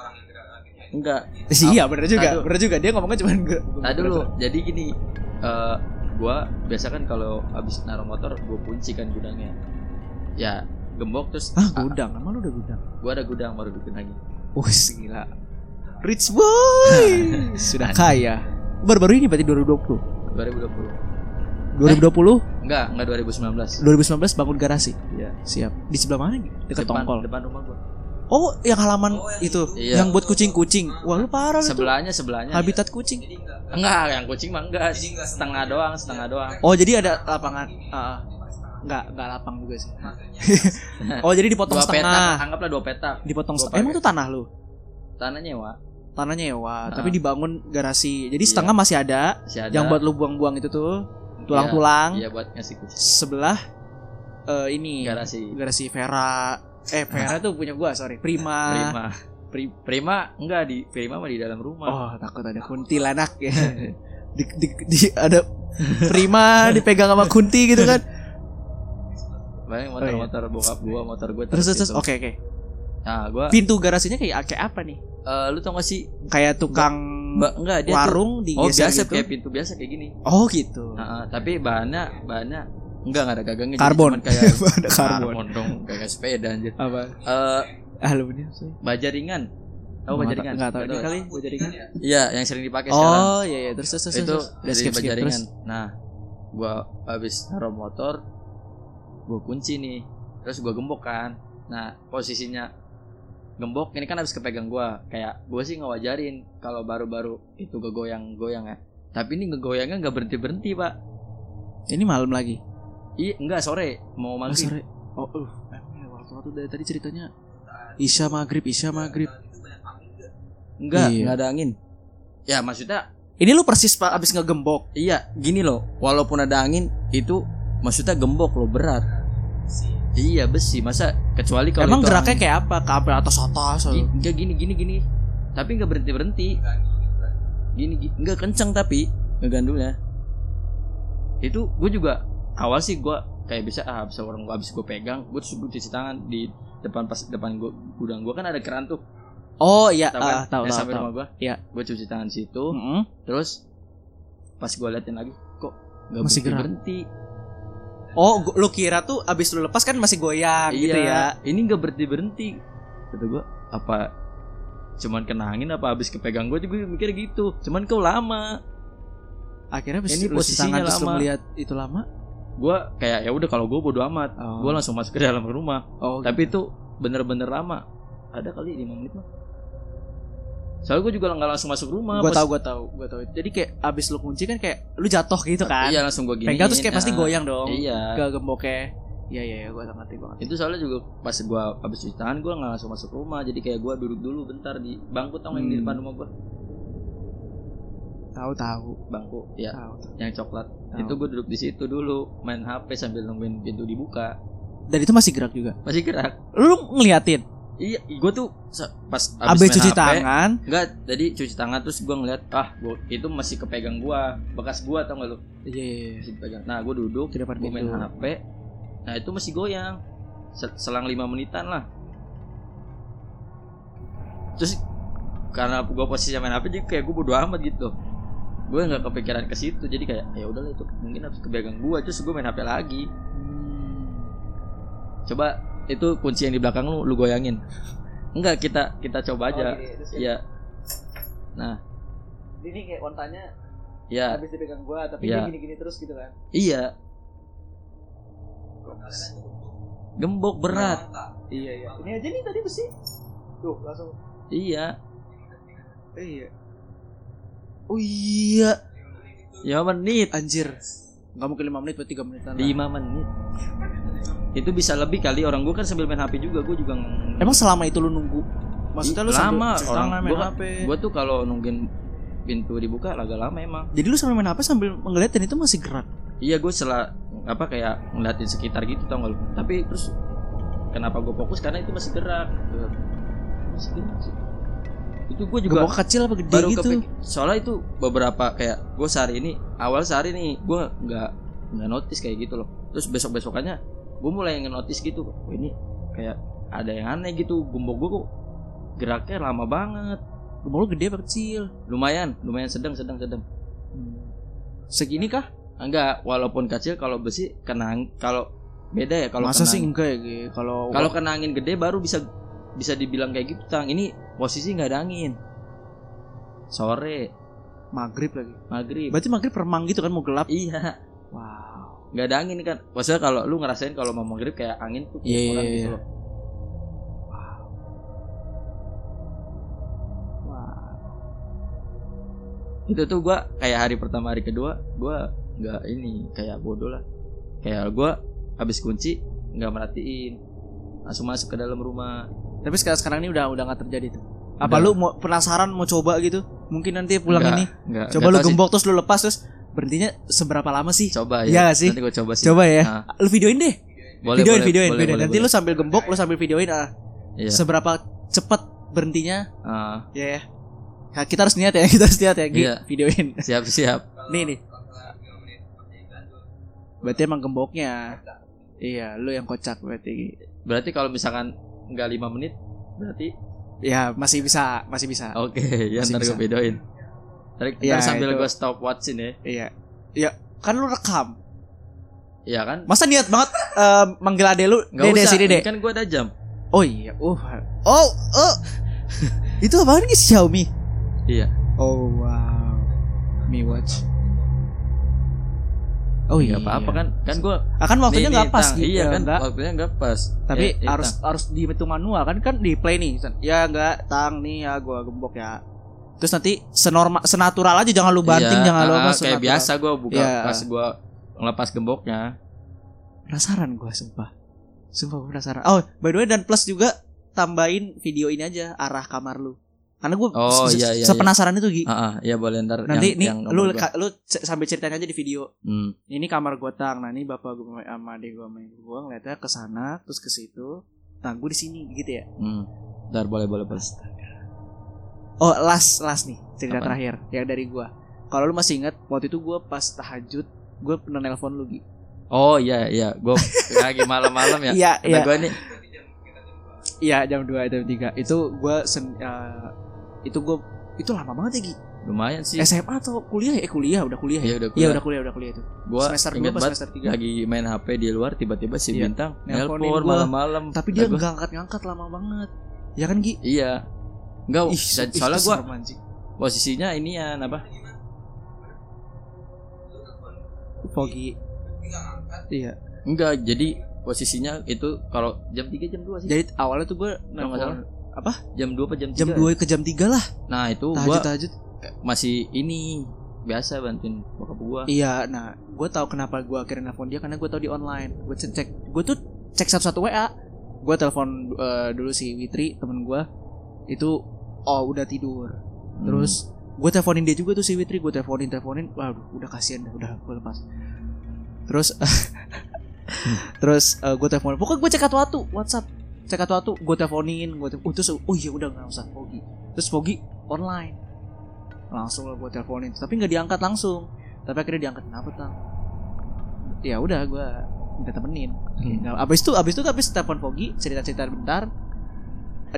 Speaker 2: enggak.
Speaker 1: Eh, iya bener juga bener juga. Dia ngomongnya cuman gue
Speaker 2: Tak dulu. Jadi gini, eh gua biasa kan kalau habis naruh motor gua kunci kan gudangnya. Ya, gembok terus
Speaker 1: ah gudang emang lu udah gudang
Speaker 2: gua ada gudang baru bikin lagi.
Speaker 1: Wih gila Rich boy Sudah kaya Baru-baru ini berarti 2020
Speaker 2: 2020
Speaker 1: 2020
Speaker 2: enggak enggak 2019
Speaker 1: 2019 bangun garasi.
Speaker 2: Iya.
Speaker 1: Siap. Di sebelah mana? Dekat
Speaker 2: depan,
Speaker 1: tongkol.
Speaker 2: depan rumah gua
Speaker 1: Oh, yang halaman
Speaker 3: Oh, yang
Speaker 1: itu,
Speaker 2: Iya.
Speaker 1: yang buat kucing-kucing. Wah, lu parah
Speaker 2: sebelahnya sebelahnya
Speaker 1: Habitat kucing.
Speaker 3: jadi enggak
Speaker 2: enggak yang kucing mah enggak
Speaker 3: Jadi enggak
Speaker 2: setengah doang setengah doang
Speaker 1: Oh, jadi ada lapangan.
Speaker 3: Iya.
Speaker 1: enggak, enggak lapang juga sih. Oh, jadi dipotong
Speaker 2: dua petak
Speaker 1: setengah.
Speaker 2: anggaplah dua petak
Speaker 1: Dipotong setengah. Emang tuh tanah lu?
Speaker 2: tanah nyewa
Speaker 1: Tanahnya ya, wah.
Speaker 2: Ah.
Speaker 1: Tapi dibangun garasi. Jadi
Speaker 2: Iya.
Speaker 1: setengah masih ada.
Speaker 2: masih ada
Speaker 1: Yang buat lu buang-buang itu tuh tulang-tulang.
Speaker 2: iya buat ngasih kucing
Speaker 1: Sebelah eh ini
Speaker 2: garasi
Speaker 1: garasi Vera. Eh, Vera tuh punya gua, sorry. Prima.
Speaker 2: prima Pri- prima enggak di prima mah di dalam rumah
Speaker 1: Oh, takut ada kuntilanak ya. di, di, di- ada Prima dipegang sama kunti gitu kan.
Speaker 2: Bayang
Speaker 1: Oh, iya.
Speaker 2: motor-motor bokap gua, motor gua
Speaker 1: Terus terus
Speaker 2: situ.
Speaker 1: oke oke.
Speaker 2: Nah, gua
Speaker 1: Pintu garasinya kayak kayak apa nih?
Speaker 2: eh, lu tau gak sih
Speaker 1: Kayak tukang
Speaker 2: Mbak enggak dia tuh
Speaker 1: warung
Speaker 2: Oh, biasa
Speaker 1: gitu.
Speaker 2: kayak pintu biasa kayak gini.
Speaker 1: Oh, gitu.
Speaker 2: Nah, tapi bahannya bahannya enggak enggak ada gagangnya
Speaker 1: Karbon.
Speaker 2: cuman kayak
Speaker 1: Ada karbon.
Speaker 2: dong, kayak sepeda anjir.
Speaker 1: Apa?
Speaker 2: Eh,
Speaker 1: Aluminium sih.
Speaker 2: baja ringan. Tahu baja ringan?
Speaker 1: Enggak tahu kali baja ringan.
Speaker 2: Iya, yang sering dipakai sekarang.
Speaker 1: Oh, iya iya terus terus terus.
Speaker 2: itu dari
Speaker 1: skip
Speaker 2: baja ringan. Nah, gua habis naruh motor, gua kunci nih. Terus gua gembok kan. Nah, posisinya gembok ini kan habis kepegang gua. Kayak gua sih ngewajarin kalau baru-baru itu kegoyang-goyang ya. Tapi ini ngegoyangnya nggak berhenti-berhenti, Pak.
Speaker 1: Ini malam lagi.
Speaker 2: Iya, enggak sore, mau
Speaker 1: Oh,
Speaker 2: maghrib.
Speaker 1: sore. Oh, uh, waktu-waktu dari tadi ceritanya Isya maghrib, Isya maghrib.
Speaker 2: Enggak,
Speaker 1: Iya.
Speaker 2: enggak ada angin. Ya, maksudnya
Speaker 1: Ini lu persis pak abis ngegembok.
Speaker 2: iya, gini loh. Walaupun ada angin, itu maksudnya gembok loh berat. Iya besi, masa kecuali kalau
Speaker 1: Emang geraknya
Speaker 2: angin-
Speaker 1: kayak apa? Kabel atas atas.
Speaker 2: Gi- enggak gini gini gini. Tapi enggak berhenti berhenti. Gini, gini enggak kencang tapi ngegandulnya. Itu gue juga awal sih gue kayak bisa ah bisa orang gue habis gue pegang, gue terus gue cuci tangan di depan pas depan gue gudang gue kan ada keran tuh
Speaker 1: Oh iya,
Speaker 2: tahu kan
Speaker 1: ah, tahu tahu.
Speaker 2: sampai rumah gue
Speaker 1: Iya.
Speaker 2: gue cuci tangan situ
Speaker 1: Mm-mm.
Speaker 2: terus pas gue liatin lagi kok nggak
Speaker 1: Masih
Speaker 2: berhenti berhenti
Speaker 1: Oh, lu kira tuh abis lu lepas kan masih goyang gitu ya?
Speaker 2: ini nggak berhenti berhenti kata gue apa cuman kena angin apa habis kepegang gue juga mikir gitu cuman kau lama
Speaker 1: Akhirnya abis
Speaker 2: Ini posisinya lama.
Speaker 1: melihat itu lama.
Speaker 2: Gue kayak ya udah kalau gue bodo amat
Speaker 1: Oh.
Speaker 2: gue langsung masuk ke dalam rumah
Speaker 1: Oh,
Speaker 2: tapi itu bener-bener lama ada kali 5 menit mah soalnya gue juga nggak langsung masuk rumah
Speaker 1: gua
Speaker 2: Pas-
Speaker 1: tahu gua tahu, gua tahu. Jadi kayak abis lu kunci kan kayak lu jatuh gitu kan?
Speaker 2: iya langsung gue gini
Speaker 1: Pegang terus kayak pasti goyang dong.
Speaker 2: iya
Speaker 1: Ke gemboknya. Iya iya iya, gua ngerti gua ngerti.
Speaker 2: itu soalnya juga pas gue habis cuci tangan gue nggak langsung masuk rumah jadi kayak gue duduk dulu bentar di bangku tau nggak yang di
Speaker 1: Hmm.
Speaker 2: depan rumah gue
Speaker 1: Tahu tahu.
Speaker 2: bangku ya
Speaker 1: Tahu. tahu.
Speaker 2: yang coklat
Speaker 1: Tahu.
Speaker 2: itu gue duduk di situ dulu main HP sambil nungguin pintu dibuka
Speaker 1: Dan itu masih gerak juga.
Speaker 2: masih gerak
Speaker 1: Lu ngeliatin
Speaker 2: iya gue tuh pas
Speaker 1: abis
Speaker 2: main
Speaker 1: cuci
Speaker 2: HP,
Speaker 1: tangan,
Speaker 2: enggak jadi cuci tangan terus gue ngeliat ah gua, itu masih kepegang gue bekas gue tau gak lu
Speaker 1: iya iya.
Speaker 2: masih dipegang nah gue duduk
Speaker 1: Di depan
Speaker 2: gue main. HP nah itu masih goyang Se- selang lima menitan lah terus karena gue posisi main HP jadi kayak gue bodo amat gitu gue nggak kepikiran ke situ jadi kayak ya udahlah itu mungkin habis kepegang gue terus gue main HP lagi
Speaker 1: Hmm.
Speaker 2: coba itu kunci yang di belakang lu lu goyangin enggak kita kita coba aja
Speaker 1: Oh, gini, terus
Speaker 2: Iya. nah
Speaker 1: Ini kayak kontanya
Speaker 2: ya
Speaker 1: habis dipegang gua tapi
Speaker 2: Iya.
Speaker 1: dia gini-gini terus gitu kan.
Speaker 2: iya gembok berat
Speaker 1: Iya iya. Ini aja nih tadi besi. Tuh, langsung.
Speaker 2: iya
Speaker 1: Iya. Oh iya,
Speaker 2: ya menit
Speaker 1: anjir. Enggak mungkin 5 menit, berarti 3 menitan. lah.
Speaker 2: lima menit itu bisa lebih kali orang gue kan sambil main HP juga gue juga ng-
Speaker 1: Emang selama itu lu nunggu? Maksudnya lu
Speaker 2: lama orang
Speaker 1: main
Speaker 2: gua,
Speaker 1: HP.
Speaker 2: gue tuh kalau nungguin pintu dibuka agak lama emang
Speaker 1: Jadi lu sambil main HP sambil ngeliatin itu masih gerak.
Speaker 2: iya gue setelah apa kayak ngeliatin sekitar gitu tau gak lu tapi terus kenapa gue fokus karena itu masih gerak masih gerak sih itu gue juga
Speaker 1: Gembok kecil apa gede
Speaker 2: baru
Speaker 1: gitu?
Speaker 2: kepik- soalnya itu beberapa kayak gue sehari ini awal sehari nih gue nggak nggak notice kayak gitu loh terus besok besokannya gue mulai nge-notice gitu oh, ini kayak ada yang aneh gitu gembok gue kok geraknya lama banget
Speaker 1: Gembok lu gede apa kecil?
Speaker 2: lumayan lumayan sedang sedang sedang
Speaker 1: Segini kah?
Speaker 2: enggak walaupun kecil kalau besi kena ang- kalau beda ya kalau
Speaker 1: Masa sih enggak ya? Kalau
Speaker 2: kalau kena angin gede baru bisa bisa dibilang kayak gitu tang. Ini posisi nggak ada angin. Sore
Speaker 1: maghrib lagi.
Speaker 2: maghrib.
Speaker 1: Berarti maghrib remang gitu kan mau gelap?
Speaker 2: Iya.
Speaker 1: Wow.
Speaker 2: Nggak ada angin kan? Maksudnya kalau lu ngerasain kalau mau maghrib kayak angin tuh kurang
Speaker 1: iya,
Speaker 2: gitu
Speaker 1: iya.
Speaker 2: loh.
Speaker 1: Wah.
Speaker 2: itu tuh gua kayak hari pertama hari kedua gua nggak ini kayak bodoh lah. Kayak gua habis kunci nggak merhatiin. Langsung masuk ke dalam rumah
Speaker 1: tapi sekarang sekarang ini udah udah nggak terjadi tuh. Apa
Speaker 2: Udah.
Speaker 1: lu mau penasaran mau coba gitu? Mungkin nanti pulang
Speaker 2: Nggak,
Speaker 1: ini.
Speaker 2: nggak,
Speaker 1: coba
Speaker 2: nggak
Speaker 1: lu
Speaker 2: tahu sih.
Speaker 1: gembok terus lu lepas terus berhentinya seberapa lama sih?
Speaker 2: Coba
Speaker 1: Iya
Speaker 2: ya
Speaker 1: nggak sih?
Speaker 2: nanti gua coba sih.
Speaker 1: Coba ya.
Speaker 2: Nah,
Speaker 1: lu videoin deh.
Speaker 2: Boleh,
Speaker 1: videoin
Speaker 2: boleh,
Speaker 1: videoin
Speaker 2: boleh,
Speaker 1: videoin.
Speaker 2: boleh,
Speaker 1: nanti
Speaker 2: boleh.
Speaker 1: lu sambil gembok lu sambil videoin ah.
Speaker 2: Iya.
Speaker 1: seberapa cepat berhentinya?
Speaker 2: Ah,
Speaker 1: ya. Ya Nah, kita harus niat ya kita harus niat ya Gi.
Speaker 2: Iya.
Speaker 1: videoin.
Speaker 2: Siap siap.
Speaker 1: Nih, nih. berarti emang gemboknya. Iya lu yang kocak berarti
Speaker 2: berarti kalau misalkan nggak lima menit berarti?
Speaker 1: Ya masih bisa masih bisa.
Speaker 2: Oke ya
Speaker 1: Masih
Speaker 2: ntar gue videoin ntar, ntar
Speaker 1: Iya,
Speaker 2: sambil gue stop watchin ya.
Speaker 1: Iya. Iya kan lu rekam.
Speaker 2: Iya kan?
Speaker 1: Masa niat banget eh, manggil ade lu?
Speaker 2: Nggak
Speaker 1: dede
Speaker 2: usah
Speaker 1: sini deh
Speaker 2: kan gue ada jam.
Speaker 1: Oh iya oh oh oh. Itu apaan sih Xiaomi?
Speaker 2: Iya.
Speaker 1: Oh wow. Mi Watch oh iya
Speaker 2: apa-apa kan? Kan gue
Speaker 1: Ah, kan waktunya nggak pas gitu
Speaker 2: iya kan?
Speaker 1: Nggak.
Speaker 2: waktunya nggak pas.
Speaker 1: Tapi
Speaker 2: eh,
Speaker 1: harus
Speaker 2: Tang.
Speaker 1: harus dihitung manual. Kan kan di play nih ya enggak tang nih ya gua gembok ya. Terus nanti senormal senatural aja jangan lu banting
Speaker 2: Iya,
Speaker 1: jangan lu
Speaker 2: ah,
Speaker 1: apa
Speaker 2: kayak
Speaker 1: senatural.
Speaker 2: biasa gue buka
Speaker 1: Iya.
Speaker 2: pas gue ngelepas gemboknya.
Speaker 1: Penasaran gua sumpah. Sumpah gua penasaran. Oh by the way dan plus juga tambahin video ini aja arah kamar lu karena gua
Speaker 2: Oh,
Speaker 1: se-
Speaker 2: iya, iya,
Speaker 1: sepenasaran itu Gi
Speaker 2: ah iya boleh ntar
Speaker 1: nanti
Speaker 2: yang,
Speaker 1: nih
Speaker 2: yang
Speaker 1: lu
Speaker 2: gua.
Speaker 1: ka- lu sambil ceritain aja di video
Speaker 2: Hmm,
Speaker 1: ini kamar gua tang nah ini bapak gua sama adik gua main gua ngeliatnya ke sana terus ke situ nah gua di sini gitu ya
Speaker 2: hmm. ntar boleh boleh boleh
Speaker 1: Oh, last last nih cerita
Speaker 2: Apaan?
Speaker 1: terakhir yang dari gua. Kalau lu masih ingat waktu itu gua pas tahajud, gua pernah nelpon lu Gi.
Speaker 2: oh iya iya gue lagi malam-malam ya
Speaker 1: Iya, iya.
Speaker 2: gue nih
Speaker 1: Iya, jam 2 jam 3. Itu gua sen, eh, itu gua itu lama banget ya Gi.
Speaker 2: lumayan sih
Speaker 1: SMA atau kuliah ya? Eh kuliah, udah kuliah
Speaker 2: Iya
Speaker 1: ya?
Speaker 2: udah
Speaker 1: Iya,
Speaker 2: kuliah.
Speaker 1: udah kuliah, udah kuliah itu.
Speaker 2: Gua
Speaker 1: semester dua
Speaker 2: banget
Speaker 1: semester tiga?
Speaker 2: lagi main HP di luar tiba-tiba si
Speaker 1: Iya.
Speaker 2: bintang nelpon malam-malam.
Speaker 1: Tapi dia nggak angkat-ngangkat lama banget. Ya kan Gi?
Speaker 2: iya. Enggak,
Speaker 1: Ih,
Speaker 2: dan
Speaker 1: ih,
Speaker 2: soalnya
Speaker 1: itu
Speaker 2: gua posisinya ini ya apa?
Speaker 3: ngangkat
Speaker 1: Iya.
Speaker 2: Enggak, jadi posisinya itu kalau jam 3 jam 2 sih.
Speaker 1: Jadi awalnya tuh gua
Speaker 2: Kalau nggak salah.
Speaker 1: Nelpon
Speaker 2: Jam 2 apa jam 3?
Speaker 1: jam 2 ke jam 3 lah.
Speaker 2: Nah, itu gua
Speaker 1: Tahajud-tahajud.
Speaker 2: masih ini biasa bantuin bokap gua.
Speaker 1: Iya, nah, gue tahu kenapa gue akhirnya nelfon dia karena gue tahu di online. Gue cek, cek gue tuh cek satu-satu WA. Gue telepon eh, dulu si Witri temen gue itu oh udah tidur.
Speaker 2: Hmm.
Speaker 1: Terus gue teleponin dia juga tuh si Witri, gue teleponin teleponin, waduh udah kasihan dah, udah gue lepas. Terus terus gue telepon, pokoknya gue cek waktu WhatsApp, cek waktu gue teleponin, gue telepon, oh, terus oh iya udah nggak usah Pogi. Terus Pogi online, langsung lah gue teleponin, tapi nggak diangkat langsung, tapi akhirnya diangkat kenapa tang? Ya udah gue minta temenin.
Speaker 2: Hmm.
Speaker 1: Nah, abis itu abis itu abis telepon Pogi cerita cerita bentar,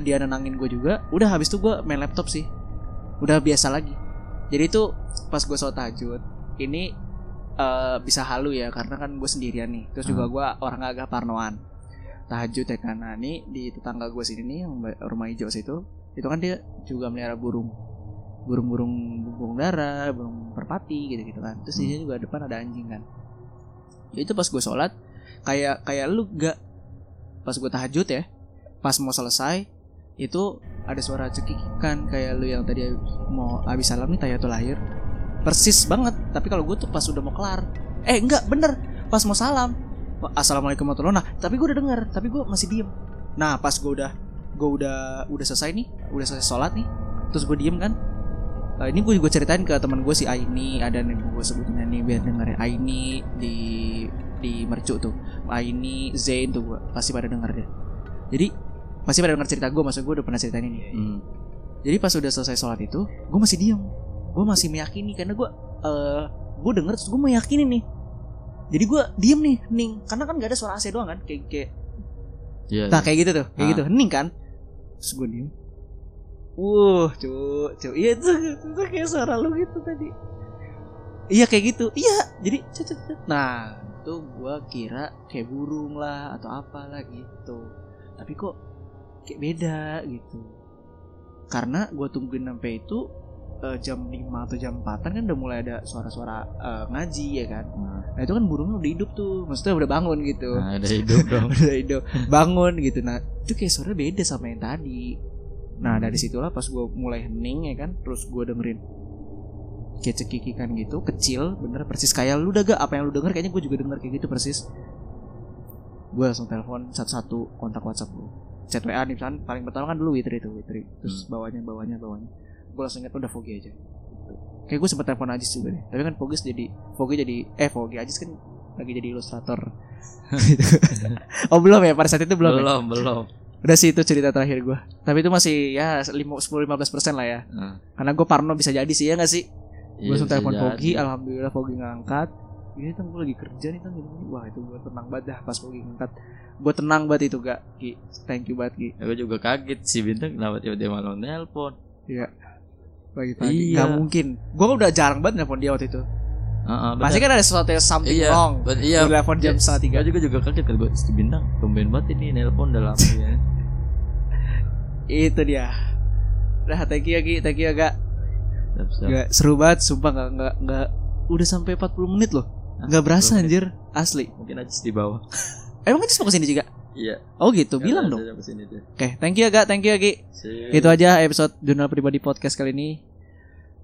Speaker 1: dia nenangin gue juga, udah habis itu gue main laptop sih, udah biasa lagi. Jadi itu pas gue sholat tahajud, ini eh, bisa halu ya karena kan gue sendirian nih, terus juga
Speaker 2: Hmm.
Speaker 1: gue orang agak parnoan. Tahajud ya kan, nah ini di tetangga gue sini nih yang rumah hijau situ, itu kan dia juga melihara burung, burung-burung burung dara, burung perpati gitu-gitu kan. Terus di
Speaker 2: Hmm.
Speaker 1: sini juga depan ada anjing kan. Ya itu pas gue sholat, kayak kayak lu gak pas gue tahajud ya, pas mau selesai itu ada suara cekikikan kayak lu yang tadi mau habis salam nih tayatul lahir persis banget tapi kalau gue tuh pas udah mau kelar eh enggak bener pas mau salam assalamualaikum warahmatullahi wabarakatuh nah tapi gue udah dengar tapi gue masih diem nah pas gue udah gue udah udah selesai nih udah selesai sholat nih terus gue diem kan Eh, ini gue juga ceritain ke teman gue si Aini ada nih gue sebutin nih biar dengerin Aini di di mercu tuh Aini Zain tuh gue pasti pada denger deh jadi pasti pada denger cerita gue maksud gue udah pernah ceritain ini
Speaker 2: Hmm.
Speaker 1: jadi pas udah selesai sholat itu, gue masih diem. Gue masih meyakini karena gue, eh, gue denger terus gue meyakini nih. Jadi gue diem nih, ning. Karena kan gak ada suara AC doang kan, kayak kayak,
Speaker 2: Iya.
Speaker 1: nah kayak gitu tuh, kayak
Speaker 2: Ah.
Speaker 1: gitu, hening kan. Terus gue diem. Wuh, cu, cu, iya itu, itu kayak suara lu gitu tadi. Iya kayak gitu, iya. Jadi, cu, cu, cu. nah itu gue kira kayak burung lah atau apalah gitu. Tapi kok kayak beda gitu karena gue tungguin sampai itu eh, jam 5 atau jam 4 kan udah mulai ada suara-suara eh, ngaji ya kan?
Speaker 2: Nah,
Speaker 1: nah itu kan burungnya udah hidup tuh. Maksudnya udah bangun gitu.
Speaker 2: Nah, ada hidup dong.
Speaker 1: udah hidup. Bangun gitu. Nah itu kayak suara beda sama yang tadi. Nah dari situlah pas gue mulai hening ya kan? Terus gue dengerin kayak cekikikan gitu kecil bener persis kayak lu udah gak apa yang lu denger kayaknya gue juga denger kayak gitu persis. Gue langsung telepon satu-satu kontak WhatsApp lu chat WA nih paling pertama kan dulu Witri tuh Witri. Terus bawahnya bawahnya bawahnya gue langsung ingat udah Fogi aja kayak gue sempet telepon Ajis juga deh tapi kan Fogis jadi Fogi jadi eh Fogi Ajis kan lagi jadi ilustrator Gitu. oh belum ya pada saat itu belum ya?
Speaker 2: belum, belum.
Speaker 1: Udah sih itu cerita terakhir gue Tapi itu masih ya 10-15% lah ya
Speaker 2: Nah,
Speaker 1: Karena gue parno bisa jadi sih ya gak sih
Speaker 2: iya,
Speaker 1: Gue langsung
Speaker 2: bisa
Speaker 1: telepon. Fogi Alhamdulillah Fogi ngangkat Ini tuh gue lagi kerja nih tang gini, gini. Wah itu gue tenang banget dah pas Fogi ngangkat Gue tenang banget itu gak Ki Thank you banget Ki
Speaker 2: Aku juga kaget si bintang kenapa tiba-tiba malam nelpon.
Speaker 1: Iya Pagi-pagi
Speaker 2: Iya.
Speaker 1: Gak mungkin Gue udah jarang banget nelfon dia waktu itu
Speaker 2: Heeh,
Speaker 1: Pasti kan ada sesuatu yang something
Speaker 2: iya,
Speaker 1: wrong
Speaker 2: bet- iya.
Speaker 1: Di telepon jam setengah tiga
Speaker 2: Gue juga juga kaget kan gue si bintang tumben banget ini nelpon dalam ya.
Speaker 1: Itu dia Udah thank you ya Thank you ya Gak
Speaker 2: Siap, siap.
Speaker 1: Gak seru banget Sumpah gak, gak, gak Udah sampai 40 menit loh
Speaker 2: Hah,
Speaker 1: Gak berasa
Speaker 2: 40 menit.
Speaker 1: anjir Asli
Speaker 2: Mungkin aja di bawah.
Speaker 1: Emang aja mau ke sini juga?
Speaker 2: Iya.
Speaker 1: Oh gitu, bilang dong. Oke, thank you ya Gak, thank you ya Gi.
Speaker 2: Sip.
Speaker 1: Itu aja episode Jurnal Pribadi Podcast kali ini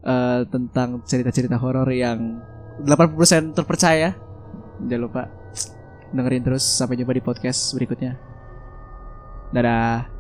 Speaker 1: eh tentang cerita-cerita horor yang 80% terpercaya. Jangan lupa dengerin terus sampai jumpa di podcast berikutnya. Dadah.